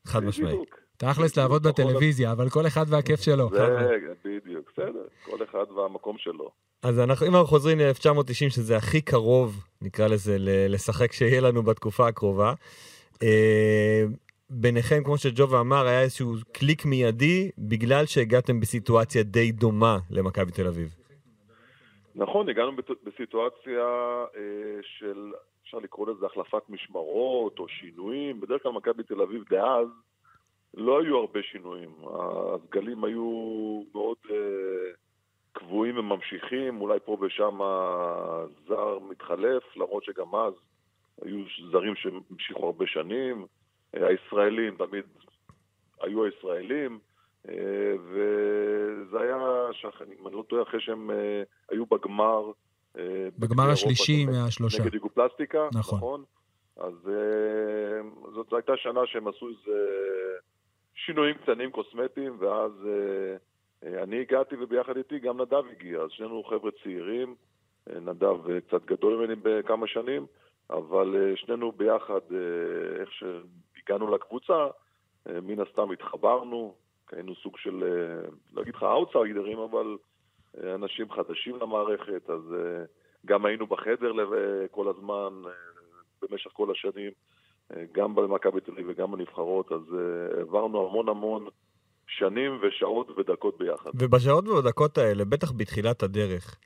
חד משמעית. תכלס לעבוד בטלוויזיה, אבל כל אחד והכיף שלו. זה, בדיוק, בסדר. כל אחד והמקום שלו. אז אנחנו, אם אנחנו חוזרים ל-1990, שזה הכי קרוב, נקרא לזה, לשחק שיהיה לנו בתקופה הקרובה, אה, ביניכם, כמו שג'ובה אמר, היה איזשהו קליק מיידי, בגלל שהגעתם בסיטואציה די דומה למכבי תל אביב. נכון, הגענו בסיטואציה אה, של, אפשר לקרוא לזה החלפת משמרות או שינויים. בדרך כלל מכבי תל אביב דאז לא היו הרבה שינויים. הסגלים היו מאוד אה, קבועים וממשיכים, אולי פה ושם זר מתחלף, למרות שגם אז היו זרים שהמשיכו הרבה שנים. אה, הישראלים תמיד היו הישראלים. וזה היה, שח- אם אני לא טועה, אחרי שהם אה, היו בגמר. אה, בגמר השלישי מהשלושה. נגד יוגופלסטיקה, נכון. נכון. אז אה, זאת הייתה שנה שהם עשו איזה שינויים קטנים קוסמטיים, ואז אני הגעתי וביחד איתי גם נדב הגיע, אז שנינו חבר'ה צעירים, נדב קצת גדול ממני בכמה שנים, אבל שנינו ביחד, איך שהגענו לקבוצה, מן הסתם התחברנו, היינו סוג של, אה, לא אגיד לך אאוטסיידרים, אבל אה, אנשים חדשים למערכת, אז אה, גם היינו בחדר כל הזמן, במשך כל השנים, גם במכבי תל אביב וגם בנבחרות, אז העברנו המון המון שנים ושעות ודקות ביחד. ובשעות ובדקות האלה, בטח בתחילת הדרך,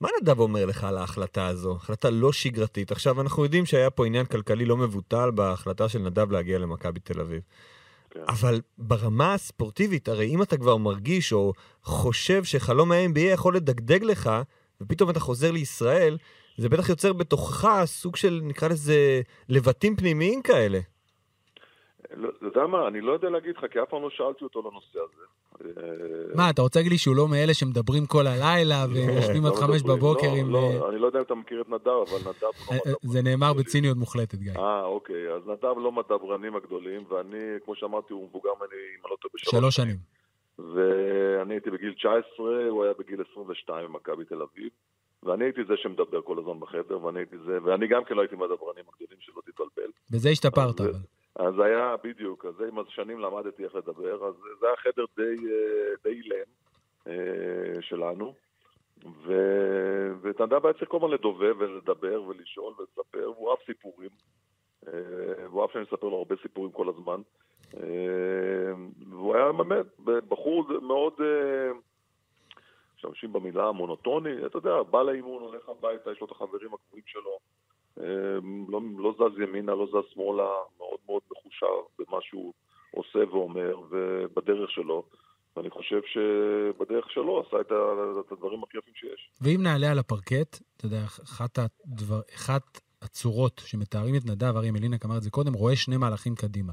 מה נדב אומר לך על ההחלטה הזו? החלטה לא שגרתית. עכשיו, אנחנו יודעים שהיה פה עניין כלכלי לא מבוטל בהחלטה של נדב להגיע למכבי תל אביב. כן. אבל ברמה הספורטיבית, הרי אם אתה כבר מרגיש או חושב שחלום ה-NBA יכול לדגדג לך, ופתאום אתה חוזר לישראל, זה בטח יוצר בתוכך סוג של, נקרא לזה, לבטים פנימיים כאלה. לא, אתה יודע מה, אני לא יודע להגיד לך, כי אף פעם לא שאלתי אותו לנושא הזה. אה, מה, אתה רוצה להגיד לי שהוא לא מאלה שמדברים כל הלילה ויושבים עד לא חמש מדברים, בבוקר לא, עם... לא, אה, אני לא יודע אם אתה מכיר את נדב, אבל נדב לא אה. זה נאמר. בציניות מוחלטת, גיא. אה, אוקיי, אז נדב לא מדברנים הגדולים, ואני, כמו שאמרתי, הוא מבוגר ממני, אם אני לא טועה, בשלוש שלוש שנים. ואני הייתי בגיל 19, הוא היה בגיל 22 במכבי תל אביב, ואני הייתי זה שמדבר כל הזמן בחדר, ואני הייתי זה, ואני גם כן לא הייתי מהדברנים הגדולים, שלא תתבלבל. בזה השתפרת, אז-. אז היה, בדיוק, אז עם השנים למדתי איך לדבר, אז זה היה חדר די, אה, אילם אה, שלנו, ו- ואת נדב היה צריך כל הזמן לדובב ולדבר ולשאול ולספר, והוא אהב סיפורים, אה, והוא אהב שאני אספר לו הרבה סיפורים כל הזמן, אה, והוא היה באמת בחור מאוד, אה, משתמשים במילה מונוטוני, אתה יודע, בא לאימון, הולך הביתה, יש לו את החברים הקבועים שלו, אה, לא, לא זז ימינה, לא זז שמאלה, מאוד מאוד מחושב במה שהוא עושה ואומר ובדרך שלו. ואני חושב שבדרך שלו עשה את, ה, את הדברים הכי יפים שיש. ואם נעלה על הפרקט, אתה יודע, אחת, הדבר, אחת הצורות שמתארים את נדב, אריה מלינק אמר את זה קודם, רואה שני מהלכים קדימה.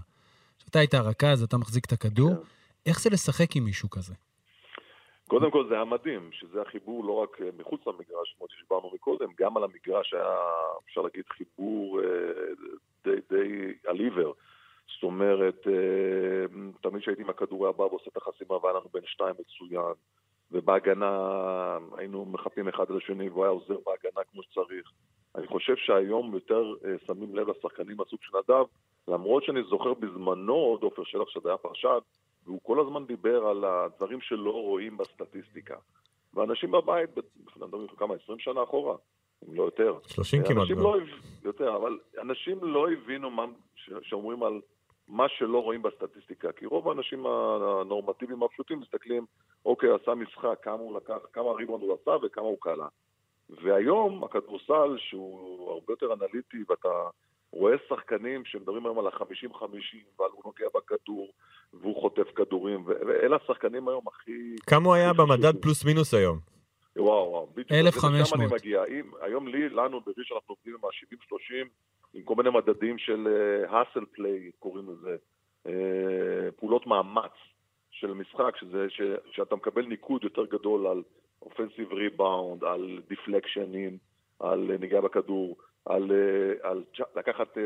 אתה היית הרכז, אתה מחזיק את הכדור, כן. איך זה לשחק עם מישהו כזה? קודם כל זה היה מדהים, שזה החיבור לא רק אה, מחוץ למגרש, כמו שדיברנו מקודם, גם על המגרש היה, אפשר להגיד, חיבור אה, די, די על. זאת אומרת, אה, תמיד כשהייתי עם הכדור היה בא ועושה את החסימה והיה לנו בין שתיים מצוין, ובהגנה היינו מחפים אחד על השני והוא היה עוזר בהגנה כמו שצריך. אני חושב שהיום יותר שמים לב לשחקנים מהסוג של נדב, למרות שאני זוכר בזמנו עוד עופר שלח שזה היה פרשן, והוא כל הזמן דיבר על הדברים שלא רואים בסטטיסטיקה. ואנשים בבית, אנחנו מדברים כמה, 20 שנה אחורה, אם לא יותר. 30 כמעט. לא, יותר, אבל אנשים לא הבינו מה, ש- שאומרים על מה שלא רואים בסטטיסטיקה. כי רוב האנשים הנורמטיביים הפשוטים מסתכלים, אוקיי, עשה משחק, כמה הוא לקח, כמה ריבון הוא עשה וכמה הוא קלע. והיום הכדורסל, שהוא הרבה יותר אנליטי, ואתה רואה שחקנים שמדברים היום על ה-50-50, ועל הוא נוגע בכדור, והוא חוטף כדורים, ואלה השחקנים היום הכי... כמה הוא היה במדד. פלוס מינוס היום? וואו, וואו, בדיוק. 1,500. לשם אני מגיע. אם, היום לי, לנו בראשון אנחנו עובדים עם ה-70-30, עם כל מיני מדדים של האסל פליי, קוראים לזה, אה, פעולות מאמץ של משחק, שזה, ש, שאתה מקבל ניקוד יותר גדול על אופנסיב ריבאונד, על דיפלקשנים, על אה, נגיעה בכדור, על, אה, על צ'- לקחת אה,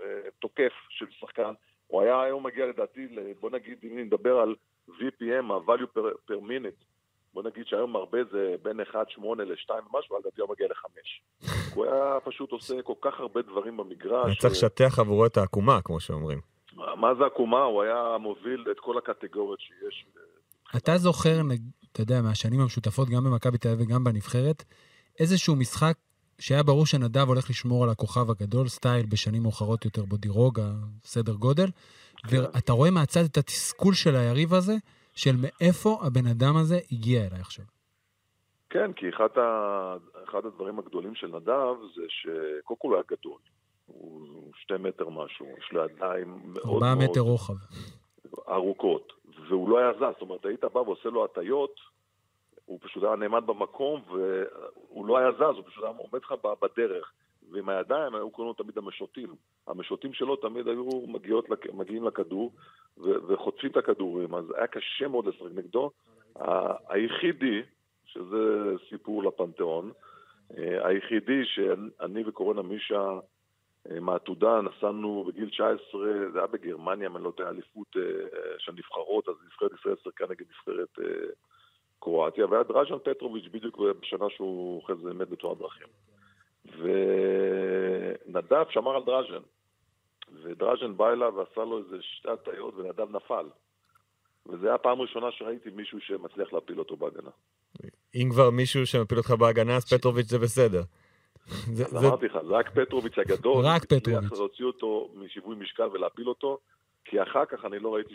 אה, תוקף של שחקן. הוא היה היום מגיע לדעתי, בוא נגיד, אם נדבר על VPM, ה-value per, per minute, בוא נגיד שהיום הרבה זה בין 1.8 ל-2 ומשהו, לדעתי הוא מגיע ל-5. הוא היה פשוט עושה כל כך הרבה דברים במגרש. היה צריך לשטח עבורו את העקומה, כמו שאומרים. מה זה עקומה? הוא היה מוביל את כל הקטגוריות שיש. אתה זוכר, אתה יודע, מהשנים המשותפות, גם במכבי תל אביב וגם בנבחרת, איזשהו משחק שהיה ברור שנדב הולך לשמור על הכוכב הגדול, סטייל בשנים מאוחרות יותר בודירוגה, סדר גודל, כן. ואתה רואה מהצד את התסכול של היריב הזה, של מאיפה הבן אדם הזה הגיע אליי עכשיו. כן, כי אחד, ה... אחד הדברים הגדולים של נדב זה שקודם כל הוא היה גדול. הוא שתי מטר משהו, יש לו ידיים מאוד ארבעה מאוד מטר רוחב. ארוכות, והוא לא היה זז, זאת אומרת, היית בא ועושה לו הטיות, הוא פשוט היה נעמד במקום, והוא לא היה זז, הוא פשוט היה עומד לך בדרך. ועם הידיים היו קוראים לו תמיד המשוטים. המשוטים שלו תמיד היו מגיעות, מגיעים לכדור וחוטפים את הכדורים, אז היה קשה מאוד לשחק נגדו. היחידי, שזה סיפור לפנתיאון, אה, היחידי שאני וקורונה מישה אה, מהעתודה נסענו בגיל 19, זה היה בגרמניה, אם אני לא טועה, אליפות אה, של נבחרות, אז נבחרת ישראל שיחקה נגד נבחרת קרואטיה, והיה דראז'ן פטרוביץ' בדיוק בשנה שהוא אחרי זה מת בתאונת דרכים. ונדב שמר על דראז'ן. ודראז'ן בא אליו ועשה לו איזה שתי הטיות ונדב נפל. וזו הייתה הפעם הראשונה שראיתי מישהו שמצליח להפיל אותו בהגנה. אם כבר מישהו שמפיל אותך בהגנה, אז פטרוביץ' זה בסדר. אז אמרתי לך, רק פטרוביץ' הגדול. רק פטרוביץ'. להוציא אותו משיווי משקל ולהפיל אותו, כי אחר כך אני לא ראיתי.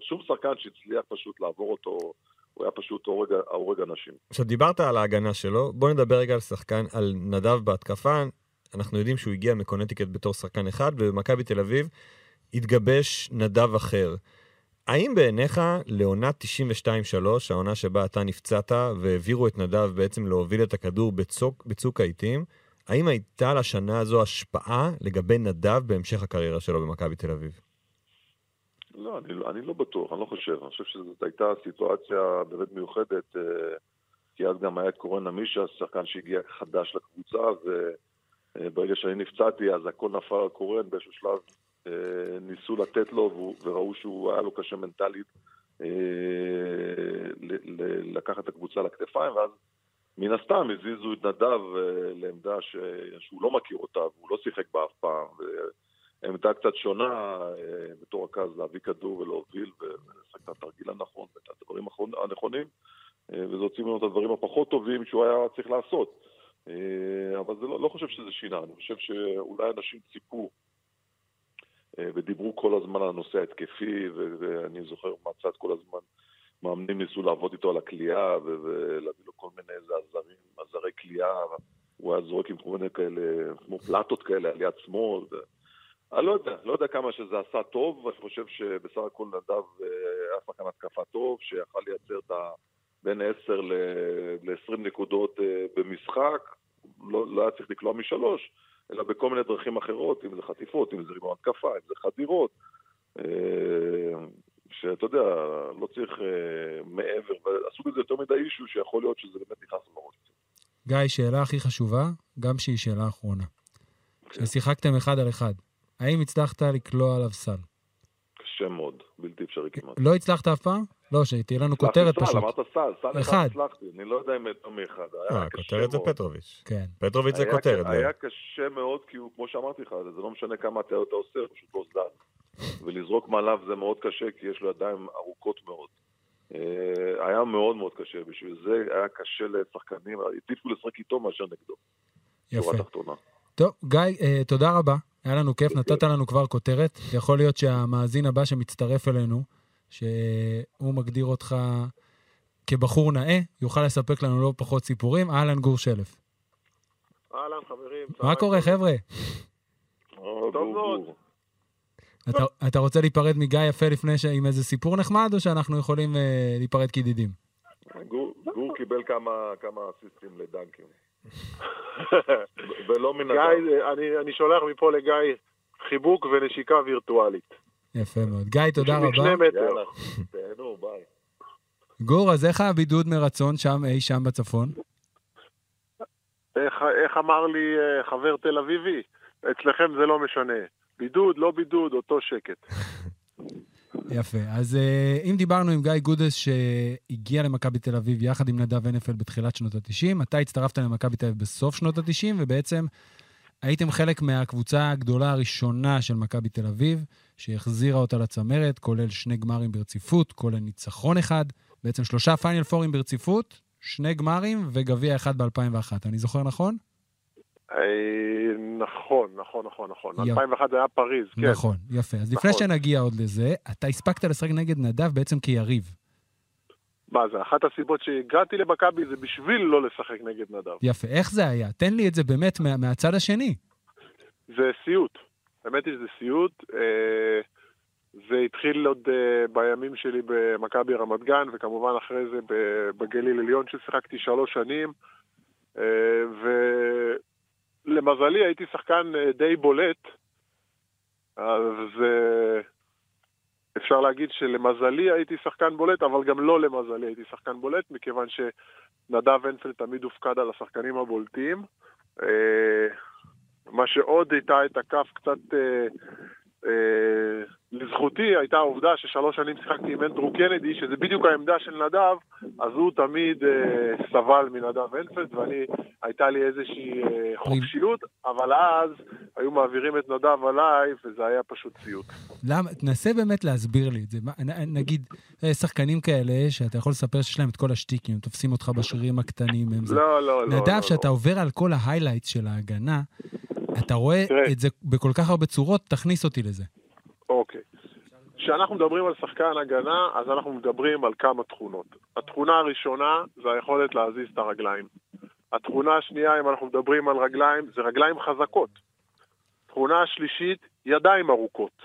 שום שחקן שהצליח פשוט לעבור אותו, הוא היה פשוט הורג, הורג אנשים. עכשיו, דיברת על ההגנה שלו, בוא נדבר רגע על שחקן, על נדב בהתקפה. אנחנו יודעים שהוא הגיע מקונטיקט בתור שחקן אחד, ובמכבי תל אביב התגבש נדב אחר. האם בעיניך לעונת 92-3, העונה שבה אתה נפצעת והעבירו את נדב בעצם להוביל את הכדור בצוק, בצוק העיתים, האם הייתה לשנה הזו השפעה לגבי נדב בהמשך הקריירה שלו במכבי תל אביב? לא, אני, אני לא בטוח, אני לא חושב. אני חושב שזאת הייתה סיטואציה באמת מיוחדת, אה, כי אז גם היה את קורן נמישה, שחקן שהגיע חדש לקבוצה, וברגע שאני נפצעתי, אז הכל נפל על קורן באיזשהו שלב. אה, ניסו לתת לו, וראו שהוא היה לו קשה מנטלית אה, לקחת את הקבוצה לכתפיים, ואז מן הסתם הזיזו את נדב אה, לעמדה. שהוא לא מכיר אותה, והוא לא שיחק בה אף פעם. ו... עמדה קצת שונה אה, בתור רכז להביא כדור ולהוביל ולשחק את התרגיל הנכון ואת הדברים הנכונים אה, וזה הוציא ממנו את הדברים הפחות טובים שהוא היה צריך לעשות. אה, אבל זה לא, לא חושב שזה שינה, אני חושב שאולי אנשים ציפו ודיברו כל הזמן על הנושא ההתקפי ואני זוכר מהצד כל הזמן מאמנים ניסו לעבוד איתו על הכלייה ולהביא לו כל מיני איזה עזרים, עזרי כלייה הוא היה זורק עם כל מיני כאלה, כמו פלטות כאלה על יד שמאל ו- אני לא יודע, לא יודע כמה שזה עשה טוב, אני חושב שבסך הכל נדב אה, היה שחקן התקפה טוב, שיכל לייצר את ה... בין 10 ל-20 נקודות אה, במשחק, לא, לא היה צריך לקלוע משלוש, אלא בכל מיני דרכים אחרות, אם זה חטיפות, אם זה ריבון התקפה, אם זה חדירות, אה, שאתה יודע, לא צריך אה, מעבר, ועשו בזה יותר מדי אישו, שיכול להיות שזה באמת נכנס לו בראש. גיא, שאלה הכי חשובה, גם שהיא שאלה אחרונה. כן. כששיחקתם אחד על אחד, האם הצלחת לקלוע עליו סל? קשה מאוד, בלתי אפשרי כמעט. לא הצלחת אף פעם? לא, שתהיה לנו כותרת הצלחתי פשוט. סל, אמרת סל, סל אחד אחד. הצלחתי, אני לא יודע אם יותר מאחד. היה אה, קשה הכותרת זה. פטרוביץ'. כן. פטרוביץ' זה כותרת. לא. היה קשה מאוד, כי הוא, כמו שאמרתי לך, זה לא משנה כמה אתה אתה עושה, הוא פשוט לא זז. ולזרוק מעליו זה מאוד קשה, כי יש לו ידיים ארוכות מאוד. אה, היה מאוד מאוד קשה, בשביל זה היה קשה לשחקנים, העדיפו לשחק איתו מאשר נגדו. יפה. טוב, גיא, אה, תודה רבה. היה לנו כיף, נתת לנו כבר כותרת. יכול להיות שהמאזין הבא שמצטרף אלינו, שהוא מגדיר אותך כבחור נאה, יוכל לספק לנו לא פחות סיפורים. אהלן גור שלף. אהלן, חברים. מה קורה, חבר'ה? טוב מאוד. אתה, אתה רוצה להיפרד מגיא יפה לפני ש... עם איזה סיפור נחמד, או שאנחנו יכולים אה, להיפרד כידידים? גור, גור קיבל כמה, כמה אסיסטים לדנקים. <laughs> ולא מן גיא. אני, אני שולח מפה לגיא חיבוק ונשיקה וירטואלית. יפה מאוד. גיא, תודה משני רבה. מטר. יאללה, תהנו, ביי. גור, אז איך הבידוד מרצון שם, אי שם בצפון? איך, איך אמר לי אה, חבר תל אביבי? אצלכם זה לא משנה. בידוד, לא בידוד, אותו שקט. <laughs> יפה. אז אה, אם דיברנו עם גיא גודס שהגיע למכבי תל אביב יחד עם נדב הנפל בתחילת שנות ה-90, אתה הצטרפת למכבי תל אביב בסוף שנות ה-90, ובעצם הייתם חלק מהקבוצה הגדולה הראשונה של מכבי תל אביב, שהחזירה אותה לצמרת, כולל שני גמרים ברציפות, כולל ניצחון אחד, בעצם שלושה פיינל פורים ברציפות, שני גמרים וגביע אחד ב-2001. אני זוכר נכון? אה, נכון, נכון, נכון, נכון. יא. 2001 זה היה פריז, כן. נכון, יפה. אז לפני נכון. שנגיע עוד לזה, אתה הספקת לשחק נגד נדב בעצם כיריב. מה זה, אחת הסיבות שהגעתי למכבי זה בשביל לא לשחק נגד נדב. יפה. איך זה היה? תן לי את זה באמת מה, מהצד השני. זה סיוט. האמת היא שזה סיוט. אה, זה התחיל עוד אה, בימים שלי במכבי רמת גן, וכמובן אחרי זה בגליל עליון ששיחקתי שלוש שנים. אה, ולמזלי הייתי שחקן אה, די בולט, אז אה, אפשר להגיד שלמזלי הייתי שחקן בולט, אבל גם לא למזלי הייתי שחקן בולט, מכיוון שנדב הנפלד תמיד הופקד על השחקנים הבולטים. אה, מה שעוד הייתה את הכף קצת לזכותי הייתה העובדה ששלוש שנים שיחקתי עם אנדרו קנדי, שזה בדיוק העמדה של נדב, אז הוא תמיד אה, סבל מנדב אנפלד, ואני, הייתה לי איזושהי אה, חופשיות, אבל אז היו מעבירים את נדב עליי, וזה היה פשוט סיוט. למה? תנסה באמת להסביר לי את זה. מה, נ- נגיד, אה, שחקנים כאלה שאתה יכול לספר שיש להם את כל השטיקים, הם תופסים אותך בשרירים הקטנים, הם זה. לא, לא, לא. נדב, לא, שאתה לא. עובר על כל ההיילייטס של ההגנה, אתה רואה תראה. את זה בכל כך הרבה צורות, תכניס אותי לזה. אוקיי. כשאנחנו מדברים על שחקן הגנה, אז אנחנו מדברים על כמה תכונות. התכונה הראשונה זה היכולת להזיז את הרגליים. התכונה השנייה, אם אנחנו מדברים על רגליים, זה רגליים חזקות. התכונה השלישית, ידיים ארוכות.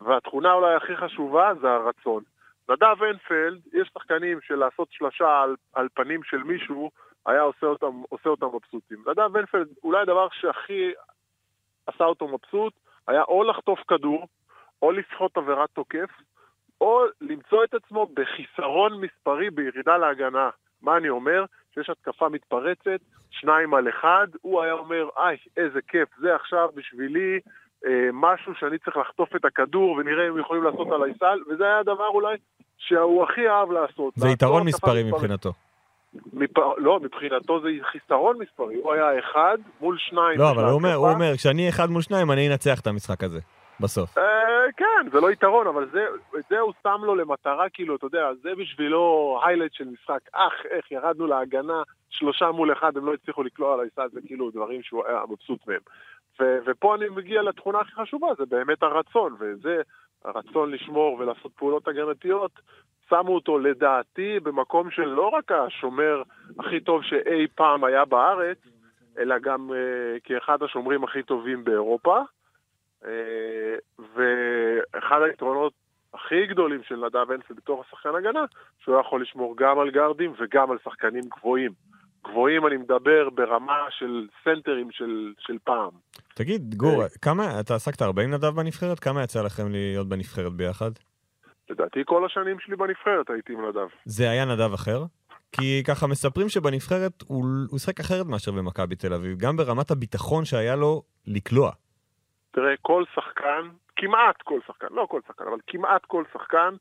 והתכונה אולי הכי חשובה זה הרצון. נדב אנפלד, יש שחקנים של לעשות שלושה על, על פנים של מישהו, היה עושה אותם, עושה אותם מבסוטים. נדב אנפלד, אולי הדבר שהכי עשה אותו מבסוט, היה או לחטוף כדור, או לסחוט עבירת תוקף, או למצוא את עצמו בחיסרון מספרי בירידה להגנה. מה אני אומר? שיש התקפה מתפרצת, שניים על אחד, הוא היה אומר, איי, איזה כיף, זה עכשיו בשבילי אה, משהו שאני צריך לחטוף את הכדור ונראה אם יכולים לעשות עליי סל, וזה היה הדבר אולי שהוא הכי אהב לעשות. זה יתרון התקפה מספרי. מבחינתו. מפ... לא, מבחינתו זה חיסרון מספרי, הוא היה אחד מול שניים. לא, אבל הוא אומר, הוא. אומר, כשאני אחד מול שניים, אני אנצח את המשחק הזה, בסוף. אה, כן, זה לא יתרון, אבל את זה הוא שם לו למטרה, כאילו, אתה יודע, זה בשבילו היילייט של משחק. אך, איך, ירדנו להגנה, שלושה מול אחד, הם לא הצליחו לקלוע על הסל, זה כאילו דברים שהוא היה מבסוט מהם. ופה אני מגיע לתכונה הכי חשובה, זה באמת הרצון, וזה, הרצון לשמור ולעשות פעולות הגנתיות, שמו אותו לדעתי במקום של לא רק השומר הכי טוב שאי פעם היה בארץ, אלא גם uh, כאחד השומרים הכי טובים באירופה. Uh, ואחד היתרונות הכי גדולים של נדב אנסל בתור השחקן הגנה, שהוא יכול לשמור גם על גארדים וגם על שחקנים גבוהים. גבוהים אני מדבר ברמה של סנטרים של, של פעם. תגיד, גור, אה. כמה, אתה עסקת הרבה עם נדב בנבחרת? כמה יצא לכם להיות בנבחרת ביחד? לדעתי כל השנים שלי בנבחרת הייתי עם נדב. זה היה נדב אחר? כי ככה מספרים שבנבחרת הוא הוא שיחק אחרת מאשר במכבי תל אביב, גם ברמת הביטחון שהיה לו לקלוע. תראה, כל שחקן, כמעט כל שחקן, לא כל שחקן, אבל כמעט כל שחקן,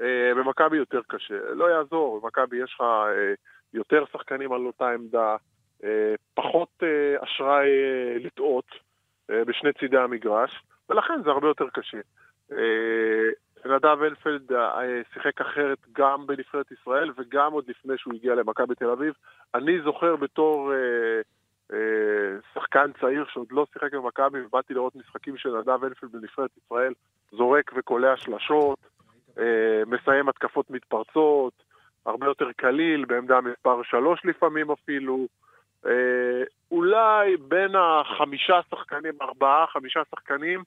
אה, במכבי יותר קשה. לא יעזור, במכבי יש לך אה, יותר שחקנים על אותה עמדה, אה, פחות אה, אשראי אה, לטעות אה, בשני צידי המגרש, ולכן זה הרבה יותר קשה. אה, נדב אלפלד אה, שיחק אחרת גם בנבחרת ישראל וגם עוד לפני שהוא הגיע למכבי תל אביב. אני זוכר בתור... אה, שחקן צעיר שעוד לא שיחק במכבי ובאתי לראות משחקים של נדב אנפלד בנבחרת ישראל, זורק וקולע שלשות, אה, מסיים התקפות מתפרצות, הרבה יותר קליל, בעמדה מספר שלוש לפעמים אפילו. אה, אולי בין החמישה שחקנים, ארבעה, חמישה שחקנים,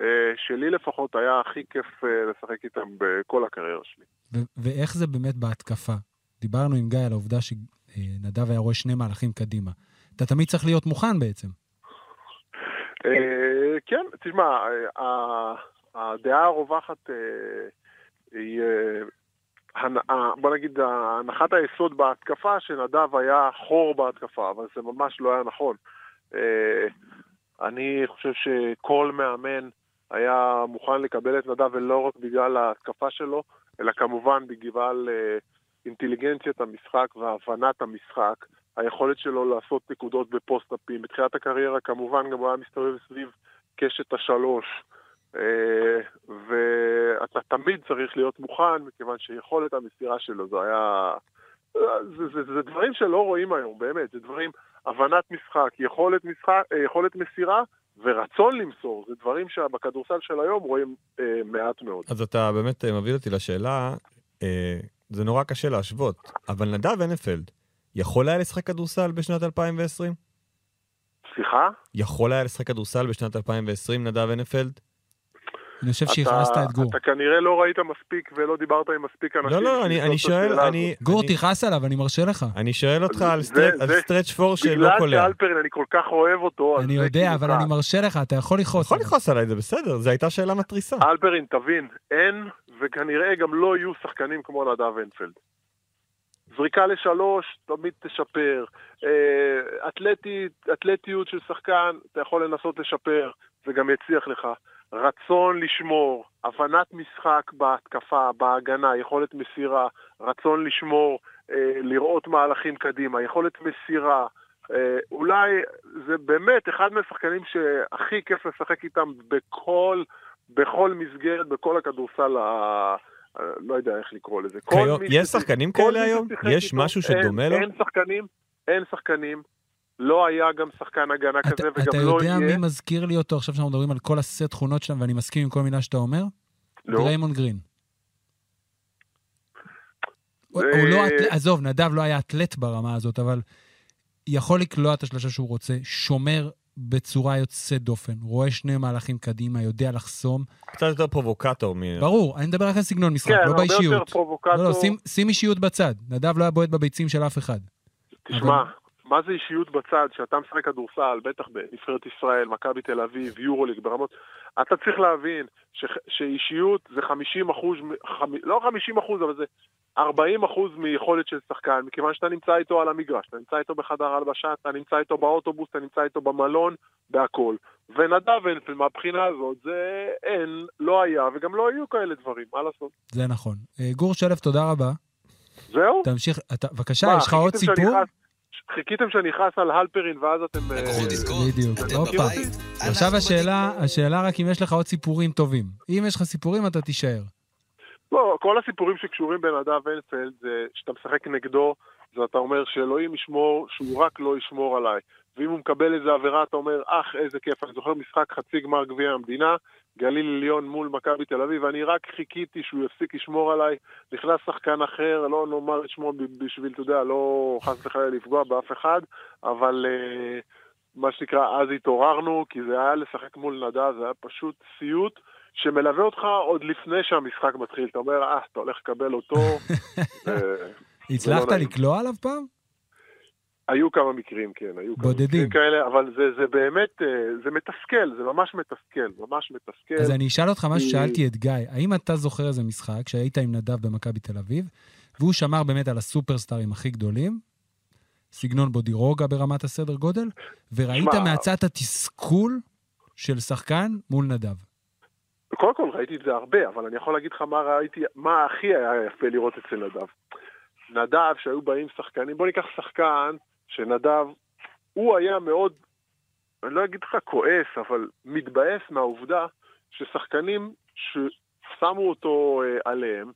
אה, שלי לפחות היה הכי כיף אה, לשחק איתם בכל הקריירה שלי. ו- ואיך זה באמת בהתקפה? דיברנו עם גיא על העובדה שנדב היה רואה שני מהלכים קדימה. אתה תמיד צריך להיות מוכן בעצם. אה, כן, תשמע, אה, הדעה הרווחת אה, היא, בוא נגיד, הנחת היסוד בהתקפה שנדב היה חור בהתקפה, אבל זה ממש לא היה נכון. אני חושב שכל מאמן היה מוכן לקבל את נדב ולא רק בגלל ההתקפה שלו, אלא כמובן בגלל אינטליגנציית המשחק והבנת המשחק. היכולת שלו לעשות נקודות בפוסט-אפים. בתחילת הקריירה כמובן גם הוא היה מסתובב סביב קשת השלוש. אה, ואתה תמיד צריך להיות מוכן, מכיוון שיכולת המסירה שלו זה היה... זה, זה, זה דברים שלא רואים היום, באמת. זה דברים, הבנת משחק, יכולת, משחק, אה, יכולת מסירה ורצון למסור. זה דברים שבכדורסל של היום רואים אה, מעט מאוד. אז אתה באמת אה, מביא אותי לשאלה, אה, זה נורא קשה להשוות, אבל נדב הנפלד יכול היה לשחק כדורסל בשנת 2020? סליחה? יכול היה לשחק כדורסל בשנת 2020, נדב הנפלד? אני חושב שהכנסת את גור. אתה כנראה לא ראית מספיק ולא דיברת עם מספיק אנשים. לא, לא, אני, אני שואל, אני... גור, תכעס עליו, אני מרשה לך. אני שואל אותך על, זה- סטרט, על זה- סטרץ' פור שלא בגלל קולע. שאלפרין, אני כל כך אוהב אותו, אני זה יודע, כאילו אבל. אני מרשה לך, אתה יכול לכעוס יכול. לכעוס עליי, זה בסדר, זו הייתה שאלה מתריסה. אלפרין, תבין, אין, וכנראה גם לא יהיו שחקנים כמו נדב אנפלד. זריקה לשלוש, תמיד תשפר. אה, אתלטית, אתלטיות של שחקן, אתה יכול לנסות לשפר, זה גם יצליח לך. רצון לשמור, הבנת משחק בהתקפה, בהגנה, יכולת מסירה, רצון לשמור, אה, לראות מהלכים קדימה, יכולת מסירה. אה, אולי זה באמת אחד מהשחקנים שהכי כיף לשחק איתם בכל, בכל מסגרת, בכל הכדורסל ה... לא יודע איך לקרוא לזה. כל כיום, מי יש שחקנים כל כאלה היום? יש איתו, משהו אין- שדומה לו? אין שחקנים, אין שחקנים. לא היה גם שחקן הגנה אתה, כזה, אתה וגם לא יודע יהיה. מי מזכיר לי אותו עכשיו שאנחנו מדברים על כל הסט תכונות שלהם, ואני מסכים עם כל מילה שאתה אומר? לא. דריימונד גרין. הוא זה- הוא לא, אתל- עזוב, נדב לא היה אתלט ברמה הזאת, אבל יכול לקלוע את השלושה שהוא רוצה, שומר בצורה יוצאת דופן, רואה שני מהלכים קדימה, יודע לחסום. קצת יותר פרובוקטור מ... ברור, אני מדבר רק על סגנון משחק, כן, לא הרבה באישיות. יותר פרובוקטור. לא, לא, שים, שים אישיות בצד. נדב לא היה בועט בביצים של אף אחד. תשמע, אבל- מה זה אישיות בצד? שאתה משחק כדורסל, בטח בנבחרת ישראל, מכבי תל אביב, יורוליג, ברמות... אתה צריך להבין ש... שאישיות זה 50 אחוז, חמ... לא 50 אחוז, אבל זה 40 אחוז מיכולת של שחקן, מכיוון שאתה נמצא איתו על המגרש, אתה נמצא איתו בחדר הלבשה, אתה נמצא איתו באוטובוס, אתה נמצא איתו במלון, בהכל. ונדב אנפל, מהבחינה הזאת, זה אין, לא היה, וגם לא היו כאלה דברים, מה לעשות? זה נכון. אה, גור שלף, תודה רבה. זהו? תמשיך, אתה, בבקשה, מה, יש לך עוד שאני סיפור? חיכיתם שאני אכעס על הלפרין ואז אתם... אה, בדיוק. אתם הופה. בבית, עכשיו השאלה. השאלה רק אם יש לך עוד סיפורים טובים. אם יש לך סיפורים, אתה תישאר. לא, כל הסיפורים שקשורים בנדב אנפלד זה שאתה משחק נגדו, זה אתה אומר שאלוהים ישמור, שהוא רק לא ישמור עליי. ואם הוא מקבל איזה עבירה, אתה אומר, אך, איזה כיף. אני זוכר משחק חצי גמר גביע המדינה, גליל עליון מול מכבי תל אביב, ואני רק חיכיתי שהוא יפסיק לשמור עליי. נכנס שחקן אחר, לא נאמר את שמו בשביל, אתה יודע, לא חס וחלילה לפגוע באף אחד, אבל אה, מה שנקרא, אז התעוררנו, כי זה היה לשחק מול נדב, זה היה פשוט סיוט. שמלווה אותך עוד לפני שהמשחק מתחיל. אתה אומר, אה, אתה הולך לקבל אותו. <laughs> אה, הצלחת נעים. לקלוע עליו פעם? היו כמה מקרים, כן, היו כמה בודדים. מקרים כאלה, אבל זה, זה באמת, אה, זה מתסכל, זה ממש מתסכל, ממש מתסכל. אז אני אשאל אותך מה כי- ששאלתי את גיא, האם אתה זוכר איזה משחק שהיית עם נדב במכבי תל אביב, והוא שמר באמת על הסופרסטארים הכי גדולים, סגנון בודירוגה ברמת הסדר גודל, וראית מהצד התסכול של שחקן מול נדב. קודם כל ראיתי את זה הרבה, אבל אני יכול להגיד לך מה ראיתי, מה הכי היה יפה לראות אצל נדב. נדב, שהיו באים שחקנים, בוא ניקח שחקן שנדב, הוא היה מאוד, אני לא אגיד לך כועס, אבל מתבאס מהעובדה ששחקנים ששמו אותו אה, עליהם,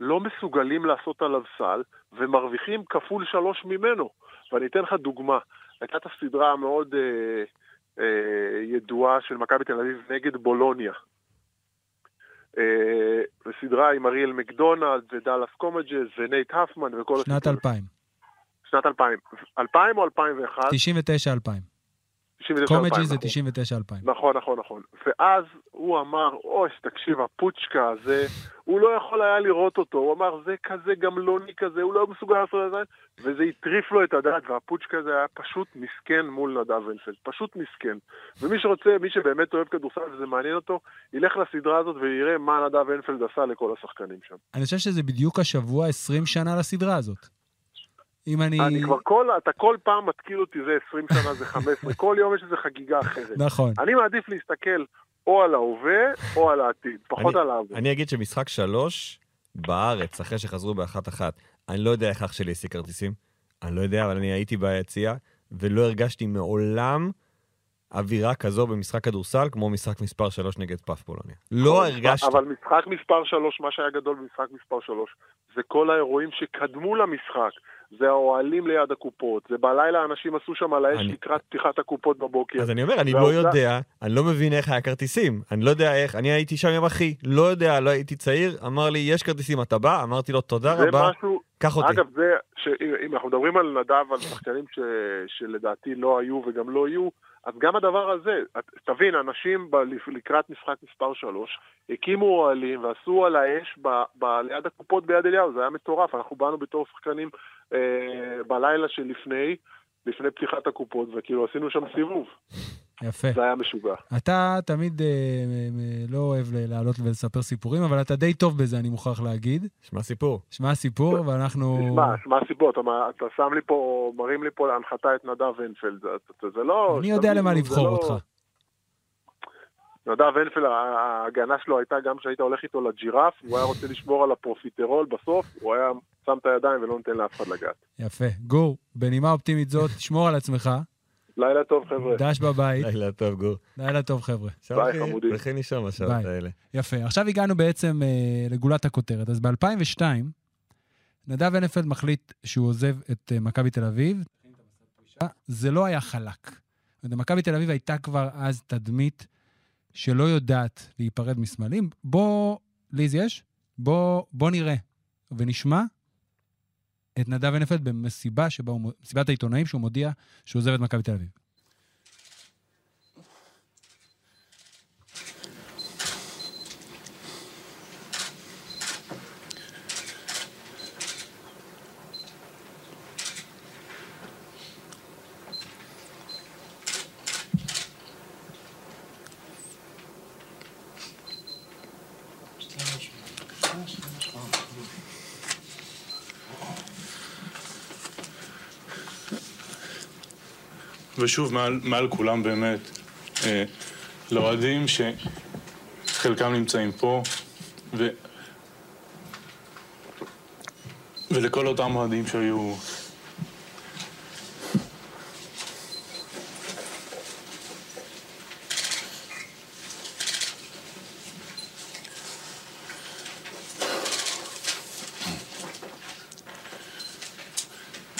לא מסוגלים לעשות עליו סל, ומרוויחים כפול שלוש ממנו. ואני אתן לך דוגמה. הייתה את הסדרה המאוד אה, אה, ידועה של מכבי תל אביב נגד בולוניה. אה, וסדרה עם אריאל מקדונלד ודאלאס קומג'יס ונייט הפמן וכל שנת הסיפור. 2000, שנת 2000. 2000 או 2001? 99-2000. 99, קומג'י 2000, זה נכון. 99-2000. נכון, נכון, נכון. ואז הוא אמר, אוי, תקשיב, הפוצ'קה הזה, הוא לא יכול היה לראות אותו, הוא אמר, זה כזה גמלוני כזה, הוא לא מסוגל לעשות את זה, וזה הטריף לו את הדעת, והפוצ'קה הזה היה פשוט מסכן מול נדב הנפלד, פשוט מסכן. ומי שרוצה, מי שבאמת אוהב כדורסל וזה מעניין אותו, ילך לסדרה הזאת ויראה מה נדב אנפלד עשה לכל השחקנים שם. אני חושב שזה בדיוק השבוע 20 שנה לסדרה הזאת. אם אני... אני כבר כל, אתה כל פעם מתקיל אותי, זה 20 שנה, זה 15, <laughs> כל יום יש איזו חגיגה אחרת. נכון. אני מעדיף להסתכל או על ההווה או על העתיד, פחות על ההווה. אני אגיד שמשחק שלוש בארץ, אחרי שחזרו באחת-אחת, אני לא יודע איך אח שלי השיג כרטיסים, אני לא יודע, אבל אני הייתי ביציע, ולא הרגשתי מעולם אווירה כזו במשחק כדורסל, כמו משחק מספר 3 נגד פאף פולוניה. לא הרגשתי. אבל משחק מספר 3, מה שהיה גדול במשחק מספר 3, זה כל האירועים שקדמו למשחק. זה האוהלים ליד הקופות, זה בלילה אנשים עשו שם על האש אני- לקראת פתיחת הקופות בבוקר. אז אני אומר, אני לא והעובדה- יודע, אני לא מבין איך היה כרטיסים. אני לא יודע איך, אני הייתי שם עם אחי, לא יודע, לא הייתי צעיר, אמר לי, יש כרטיסים, אתה בא? אמרתי לו, תודה זה רבה, משהו, קח אותי. אגב, זה, שאם אם אנחנו מדברים על נדב, על שחקנים ש, שלדעתי לא היו וגם לא יהיו, אז גם הדבר הזה, תבין, אנשים ב, לקראת משחק מספר 3, הקימו אוהלים ועשו על האש ב, ב, ליד הקופות ביד אליהו, זה היה מטורף, אנחנו באנו בתור שחקנים אה, בלילה שלפני, לפני פתיחת הקופות, וכאילו עשינו שם סיבוב, יפה. זה היה משוגע. אתה תמיד אה, אה, לא אוהב ל- לעלות ולספר סיפורים, אבל אתה די טוב בזה, אני מוכרח להגיד. שמע סיפור. שמע סיפור, ואנחנו... תשמע, מה הסיבות? אתה, אתה שם לי פה, מרים לי פה להנחתה את נדב הנפלד, זה, זה, זה לא... אני יודע למה לבחור לא- אותך. נדב הנפלד, ההגנה שלו הייתה גם כשהיית הולך איתו לג'ירף, הוא היה רוצה לשמור על הפרופיטרול בסוף, הוא היה שם את הידיים ולא נותן לאף אחד לגעת. יפה. גור, בנימה אופטימית זאת, תשמור על עצמך, לילה טוב, חבר'ה. דש בבית. לילה טוב, גור. לילה טוב, חבר'ה. ביי, חמודים. הולכים לישון בשעות. האלה. יפה. עכשיו הגענו בעצם אה, לגולת הכותרת. אז ב-2002, נדב הנפלד מחליט שהוא עוזב את אה, מכבי תל אביב. זה לא היה חלק. מכבי תל אביב הייתה כבר אז תדמית שלא יודעת להיפרד מסמלים. בוא, ליז יש? בוא, בוא נראה ונשמע את נדב הנפלד במסיבה שבה הוא, מסיבת העיתונאים שהוא מודיע שהוא עוזב את מכבי תל אביב. ושוב, מעל, מעל כולם באמת, אה, לאוהדים שחלקם נמצאים פה, ו... ולכל אותם אוהדים שהיו...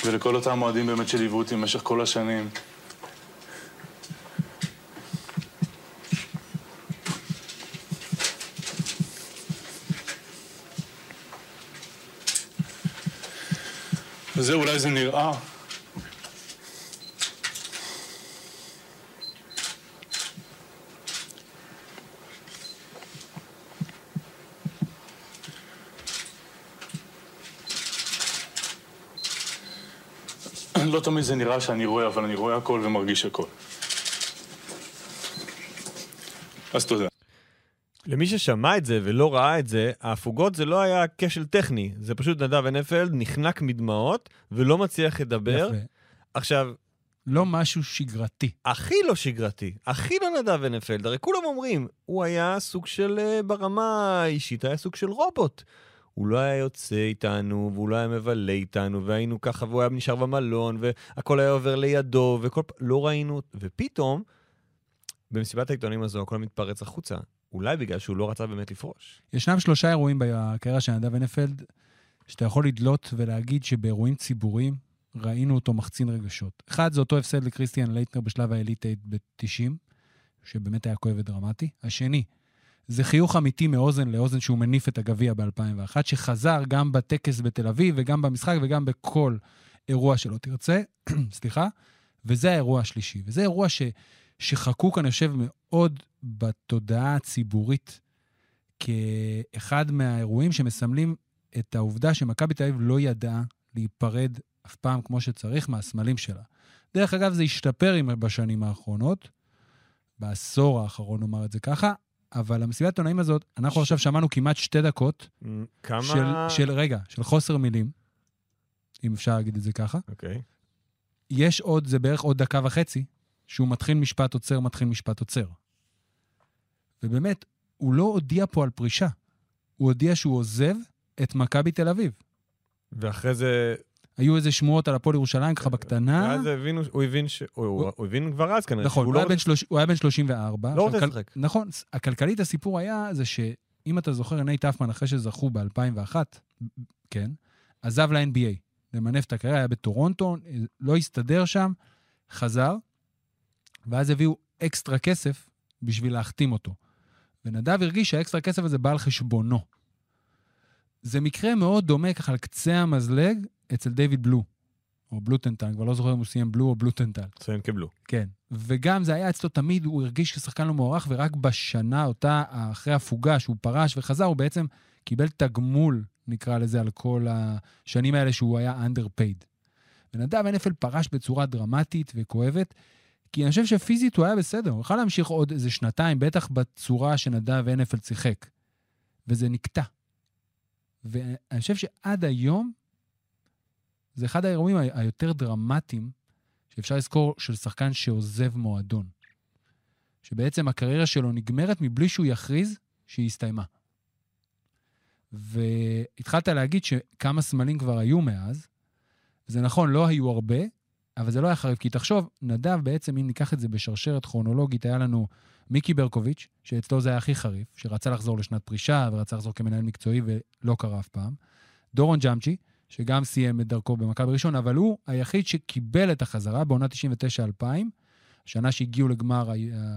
ולכל אותם אוהדים באמת שליוו אותי במשך כל השנים. אולי זה נראה. לא תמיד זה נראה שאני רואה, אבל אני רואה הכל ומרגיש הכל. אז תודה. למי ששמע את זה ולא ראה את זה, ההפוגות זה לא היה כשל טכני, זה פשוט נדב הנפלד נחנק מדמעות ולא מצליח לדבר. יפה. עכשיו, לא משהו שגרתי. הכי לא שגרתי, הכי לא נדב הנפלד, הרי כולם אומרים, הוא היה סוג של, אה, ברמה האישית, היה סוג של רובוט. הוא לא היה יוצא איתנו, והוא לא היה מבלה איתנו, והיינו ככה, והוא היה נשאר במלון, והכל היה עובר לידו, וכל פעם, לא ראינו, ופתאום, במסיבת העיתונים הזו, הכל מתפרץ החוצה. אולי בגלל שהוא לא רצה באמת לפרוש. ישנם שלושה אירועים בקריירה של נדב הנפלד, שאתה יכול לדלות ולהגיד שבאירועים ציבוריים ראינו אותו מחצין רגשות. אחד, זה אותו הפסד לקריסטיאן לייטנר בשלב ה Elite Eight ב-90, שבאמת היה כואב ודרמטי. השני, זה חיוך אמיתי מאוזן לאוזן שהוא מניף את הגביע ב-2001, שחזר גם בטקס בתל אביב וגם במשחק וגם בכל אירוע שלא תרצה, <clears throat> סליחה, וזה האירוע השלישי. וזה אירוע ש, שחקוק, אני חושב, מאוד בתודעה הציבורית כאחד מהאירועים שמסמלים את העובדה שמכבי תל אביב לא ידעה להיפרד אף פעם כמו שצריך מהסמלים שלה. דרך אגב, זה השתפר בשנים האחרונות, בעשור האחרון, נאמר את זה ככה, אבל המסיבת העיתונאים הזאת, אנחנו עכשיו שמענו כמעט שתי דקות כמה... של, של, רגע, של חוסר מילים, אם אפשר להגיד את זה ככה. אוקיי. יש עוד, זה בערך עוד דקה וחצי, שהוא מתחיל משפט עוצר, מתחיל משפט עוצר. ובאמת, הוא לא הודיע פה על פרישה. הוא הודיע שהוא עוזב את מכבי תל אביב. ואחרי זה... היו איזה שמועות על הפועל ירושלים, ככה בקטנה. ואז הבינו, הוא הבין ש... הוא, הוא, הוא הבין כבר אז כנראה. נכון, הוא, לא היה רוצה- שלוש, הוא היה בן 34. לא רוצה עכשיו, לשחק. נכון, הכלכלית הסיפור היה זה שאם אתה זוכר, נייט האפמן, אחרי שזכו ב-2001, כן, עזב ל-NBA, למנף את הקריירה, היה בטורונטו, לא הסתדר שם, חזר, ואז הביאו אקסטרה כסף בשביל להחתים אותו. ונדב הרגיש שהאקסטרה כסף הזה בא על חשבונו. זה מקרה מאוד דומה, ככה על קצה המזלג, אצל דיוויד בלו, או בלוטנטל, כבר לא זוכר אם הוא סיים בלו או בלוטנטל. אצלם קיבלו. כן. וגם זה היה אצלו תמיד, הוא הרגיש כשחקן לא מוערך, ורק בשנה אותה, אחרי הפוגה, שהוא פרש וחזר, הוא בעצם קיבל תגמול, נקרא לזה, על כל השנים האלה שהוא היה underpaid. ונדב הנפל פרש בצורה דרמטית וכואבת, כי אני חושב שפיזית הוא היה בסדר, הוא יכול להמשיך עוד איזה שנתיים, בטח בצורה שנדב הנפל שיחק. וזה נקטע. ואני חושב שעד היום, זה אחד האירועים היותר דרמטיים שאפשר לזכור של שחקן שעוזב מועדון. שבעצם הקריירה שלו נגמרת מבלי שהוא יכריז שהיא הסתיימה. והתחלת להגיד שכמה סמלים כבר היו מאז. זה נכון, לא היו הרבה, אבל זה לא היה חריף. כי תחשוב, נדב בעצם, אם ניקח את זה בשרשרת כרונולוגית, היה לנו מיקי ברקוביץ', שאצלו זה היה הכי חריף, שרצה לחזור לשנת פרישה ורצה לחזור כמנהל מקצועי ולא קרה אף פעם. דורון ג'אמצ'י, שגם סיים את דרכו במכבי ראשון, אבל הוא היחיד שקיבל את החזרה בעונה 99-2000, שנה שהגיעו לגמר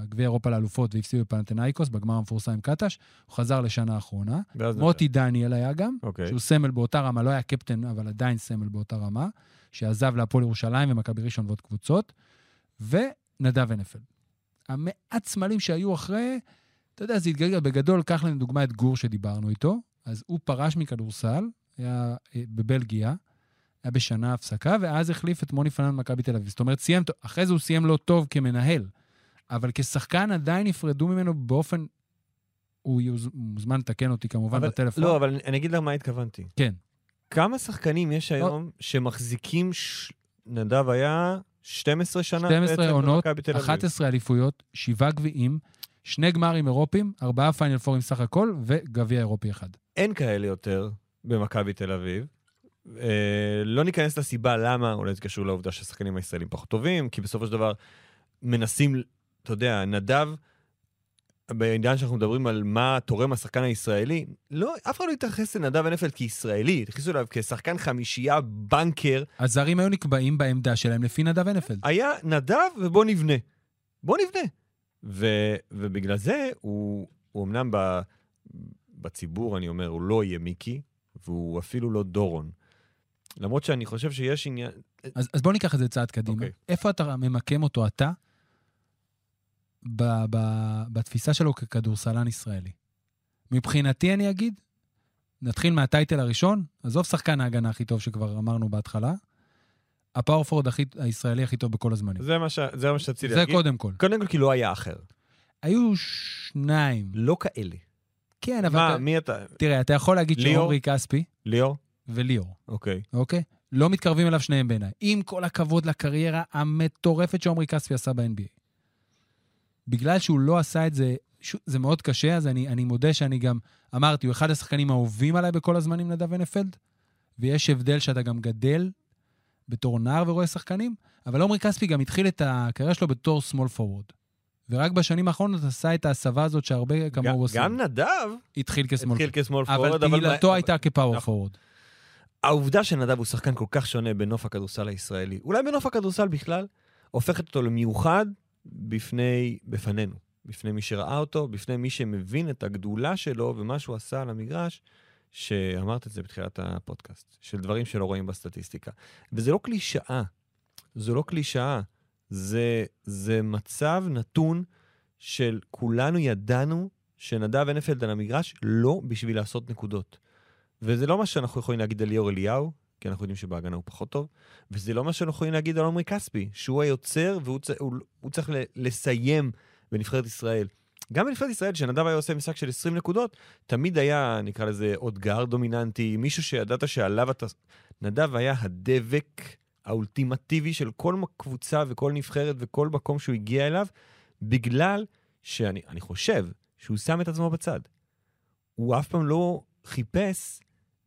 גביע אירופה לאלופות והפסידו בפנתנאיקוס, בגמר המפורסם עם קטש, הוא חזר לשנה האחרונה. מוטי דניאל היה גם, אוקיי. שהוא סמל באותה רמה, לא היה קפטן, אבל עדיין סמל באותה רמה, שעזב להפועל ירושלים ומכבי ראשון ועוד קבוצות, ונדב הנפלד. המעט סמלים שהיו אחרי, אתה יודע, זה התגלגל בגדול, קח לנו לדוגמה את גור שדיברנו איתו, אז הוא פרש מכדורסל, היה אה, בבלגיה, היה בשנה הפסקה, ואז החליף את מוני פנן במכבי תל אביב. זאת אומרת, סיים, אחרי זה הוא סיים לא טוב כמנהל, אבל כשחקן עדיין נפרדו ממנו באופן... הוא מוזמן לתקן אותי כמובן אבל- בטלפון. לא, אבל אני- אגיד לך מה התכוונתי. כן. כמה שחקנים יש היום שמחזיקים, ש- נדב היה 12 שנה 12 בעצם עונות, במכבי תל אביב. 11 אליפויות, שבעה גביעים, שני גמרים אירופיים, ארבעה פיינל פורים סך הכל, וגביע אירופי אחד. אין כאלה יותר במכבי תל אביב. אה, לא ניכנס לסיבה למה, אולי זה קשור לעובדה שהשחקנים הישראלים פחות טובים, כי בסופו של דבר מנסים, אתה יודע, נדב, בעניין שאנחנו מדברים על מה תורם השחקן הישראלי, לא, אף אחד לא התייחס לנדב הנפלד כישראלי, התייחסו אליו כשחקן חמישייה, בנקר. הזרים היו נקבעים בעמדה שלהם לפי נדב הנפלד. היה נדב ובוא נבנה. בוא נבנה. ו, ובגלל זה הוא, הוא אמנם ב, בציבור, אני אומר, הוא לא יהיה מיקי, והוא אפילו לא דורון. למרות שאני חושב שיש עניין... אז, אז בוא ניקח את זה צעד קדימה. אוקיי. איפה אתה ממקם אותו אתה ב, ב, בתפיסה שלו ככדורסלן ישראלי? מבחינתי, אני אגיד, נתחיל מהטייטל הראשון, עזוב שחקן ההגנה הכי טוב שכבר אמרנו בהתחלה, הפאורפורד הכי, הישראלי הכי טוב בכל הזמנים. זה מה, ש... זה מה שרציתי זה להגיד. קודם כל. קודם כל, כי לא היה אחר. היו שניים. לא כאלה. כן, אבל... מה, אתה- מי אתה? תראה, אתה יכול להגיד? שעומרי כספי ליאור? וליאור, אוקיי. אוקיי? לא מתקרבים אליו שניהם בעיניי. עם כל הכבוד לקריירה המטורפת שעומרי כספי עשה ב-NBA. בגלל שהוא לא עשה את זה, ש- זה מאוד קשה, אז אני, אני מודה שאני גם, אמרתי, הוא אחד השחקנים האהובים עליי בכל הזמנים, נדב הנפלד, ויש הבדל שאתה גם גדל בתור נער ורואה שחקנים, אבל עומרי כספי גם התחיל את הקריירה שלו בתור small forward. ורק בשנים האחרונות עשה את ההסבה הזאת שהרבה כמוהו עושים. גם נדב התחיל התחיל כשמאל אבל פורוד, אבל... תהילתו הייתה כפאוור נכון. פורוד. העובדה שנדב הוא שחקן כל כך שונה בנוף הכדורסל הישראלי, אולי בנוף הכדורסל בכלל, הופכת אותו למיוחד בפני, בפנינו. בפני מי שראה אותו, בפני מי שמבין את הגדולה שלו ומה שהוא עשה על המגרש, שאמרת את זה בתחילת הפודקאסט, של דברים שלא רואים בסטטיסטיקה. וזה לא קלישאה, זו לא קלישאה, זה, זה מצב נתון של כולנו ידענו שנדב הנפלד על המגרש לא בשביל לעשות נקודות. וזה לא מה שאנחנו יכולים להגיד על ליאור אליהו, כי אנחנו יודעים שבהגנה הוא פחות טוב, וזה לא מה שאנחנו יכולים להגיד על עמרי כספי, שהוא היוצר והוא צ... הוא, הוא צריך. לסיים בנבחרת ישראל. גם בנבחרת ישראל, כשנדב היה עושה משחק של 20 נקודות, תמיד היה, נקרא לזה, עוד גאר דומיננטי, מישהו שידעת שעליו אתה... נדב היה הדבק האולטימטיבי של כל קבוצה וכל נבחרת וכל מקום שהוא הגיע אליו, בגלל שאני אני חושב שהוא שם את עצמו בצד. הוא אף פעם לא חיפש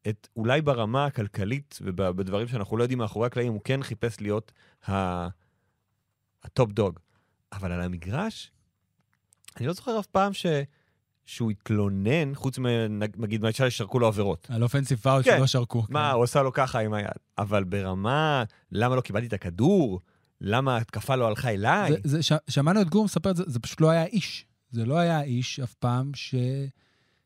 את, אולי ברמה הכלכלית ובדברים שאנחנו לא יודעים מאחורי הקלעים, הוא כן חיפש להיות ה top dog. אבל על המגרש, אני לא זוכר אף פעם ש... שהוא התלונן, חוץ מנגיד מהשאלה ששרקו לו עבירות. על offensive foul כן. שלא שרקו. מה, הוא עשה לו ככה עם היד. אבל ברמה, למה לא קיבלתי את הכדור? למה ההתקפה לא הלכה אליי? זה, זה, ש, שמענו את גור מספר את זה, זה פשוט לא היה איש. זה לא היה איש אף פעם ש...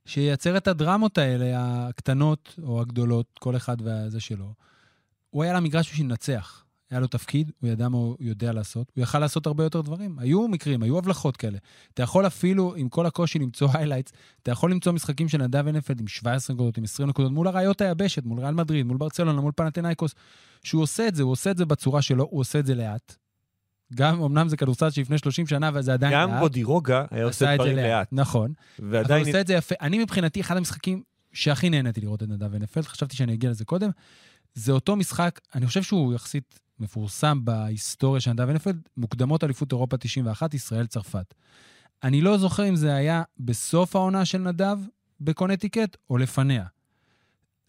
שייצר את הדרמות האלה, הקטנות או הגדולות, כל אחד והזה שלו. הוא היה למגרש בשביל לנצח. היה לו תפקיד, הוא ידע מה הוא יודע לעשות, הוא יכל לעשות הרבה יותר דברים. היו מקרים, היו הבלחות כאלה. אתה יכול אפילו, עם כל הקושי למצוא highlights, אתה יכול למצוא משחקים של נדב הנפלד עם 17 נקודות, עם 20 נקודות, מול אריות היבשת, מול ריאל מדריד, מול ברצלונה, מול פנתנאיקוס, שהוא עושה את זה, הוא עושה את זה בצורה שלו, הוא עושה את זה לאט. גם, אמנם זה כדורסל שלפני 30 שנה, אבל זה עדיין גם לאט. בודירוגה היה עושה עשה את זה דברים לאט. נכון. אבל הוא ועדיין... עושה את זה יפה. אני מבחינתי, אחד המשחקים שהכי נהניתי לראות את נדב הנפלד, חשבתי שאני אגיע לזה קודם, זה אותו משחק, אני חושב שהוא יחסית מפורסם בהיסטוריה של נדב הנפלד, מוקדמות אליפות אירופה 91, ישראל-צרפת. אני לא זוכר אם זה היה בסוף העונה של נדב בקונטיקט או לפניה.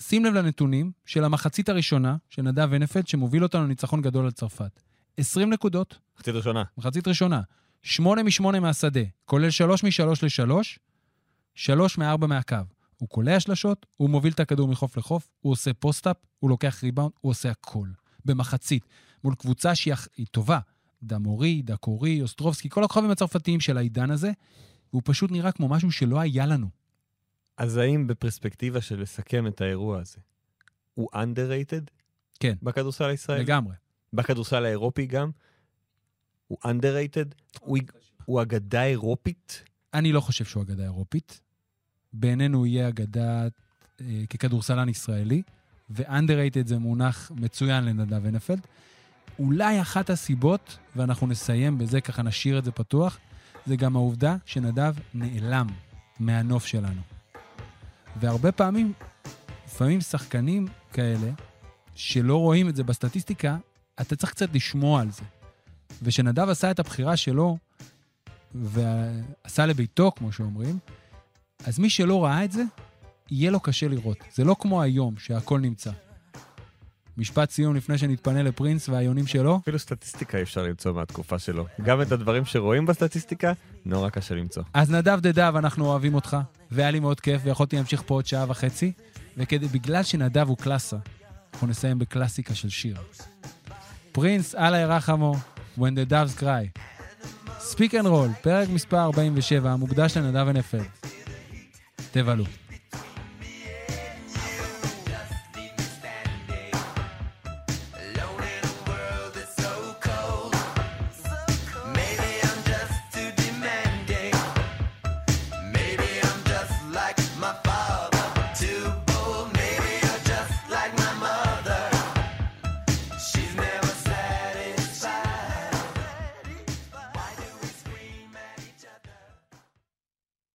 שים לב לנתונים של המחצית הראשונה של נדב ונפלד, שמוביל אותנו לניצחון גדול על צרפת. 20 נקודות, מחצית ראשונה. מחצית ראשונה. 8 מ-8 מהשדה, כולל 3 מ-3 ל-3, 3 מ-4 מהקו. הוא קולע שלשות, הוא מוביל את הכדור מחוף לחוף, הוא עושה post-up, הוא לוקח ריבאונד, הוא עושה הכל. במחצית. מול קבוצה שהיא טובה. דמורי, דקורי, אוסטרובסקי, כל הכוכבים הצרפתיים של העידן הזה, והוא פשוט נראה כמו משהו שלא היה לנו. אז האם בפרספקטיבה של לסכם את האירוע הזה, הוא underrated? כן. בכדורסל הישראלי? לגמרי. בכדורסל האירופי גם? הוא underrated? הוא, הוא אגדה אירופית? אני לא חושב שהוא אגדה אירופית. בעינינו הוא יהיה אגדה אה, ככדורסלן ישראלי, ו-underrated זה מונח מצוין לנדב הנפלד. אולי אחת הסיבות, ואנחנו נסיים בזה, ככה נשאיר את זה פתוח, זה גם העובדה שנדב נעלם מהנוף שלנו. והרבה פעמים, לפעמים שחקנים כאלה, שלא רואים את זה בסטטיסטיקה, אתה צריך קצת לשמוע על זה. ושנדב עשה את הבחירה שלו, ועשה לביתו, כמו שאומרים, אז מי שלא ראה את זה, יהיה לו קשה לראות. זה לא כמו היום, שהכל נמצא. משפט סיום לפני שנתפנה לפרינס והיונים שלו. אפילו סטטיסטיקה אפשר למצוא מהתקופה שלו. גם את הדברים שרואים בסטטיסטיקה, נורא קשה למצוא. אז נדב the dove, אנחנו אוהבים אותך, והיה לי מאוד כיף, ויכולתי להמשיך פה עוד שעה וחצי, ובגלל שנדב הוא קלאסה, אנחנו נסיים בקלאסיקה של שיר. פרינס, אללה ירחמו, When the Doves Cry. Speak and Roll, פרק מספר 47, המוקדש לנדב הנפלד. תבלו.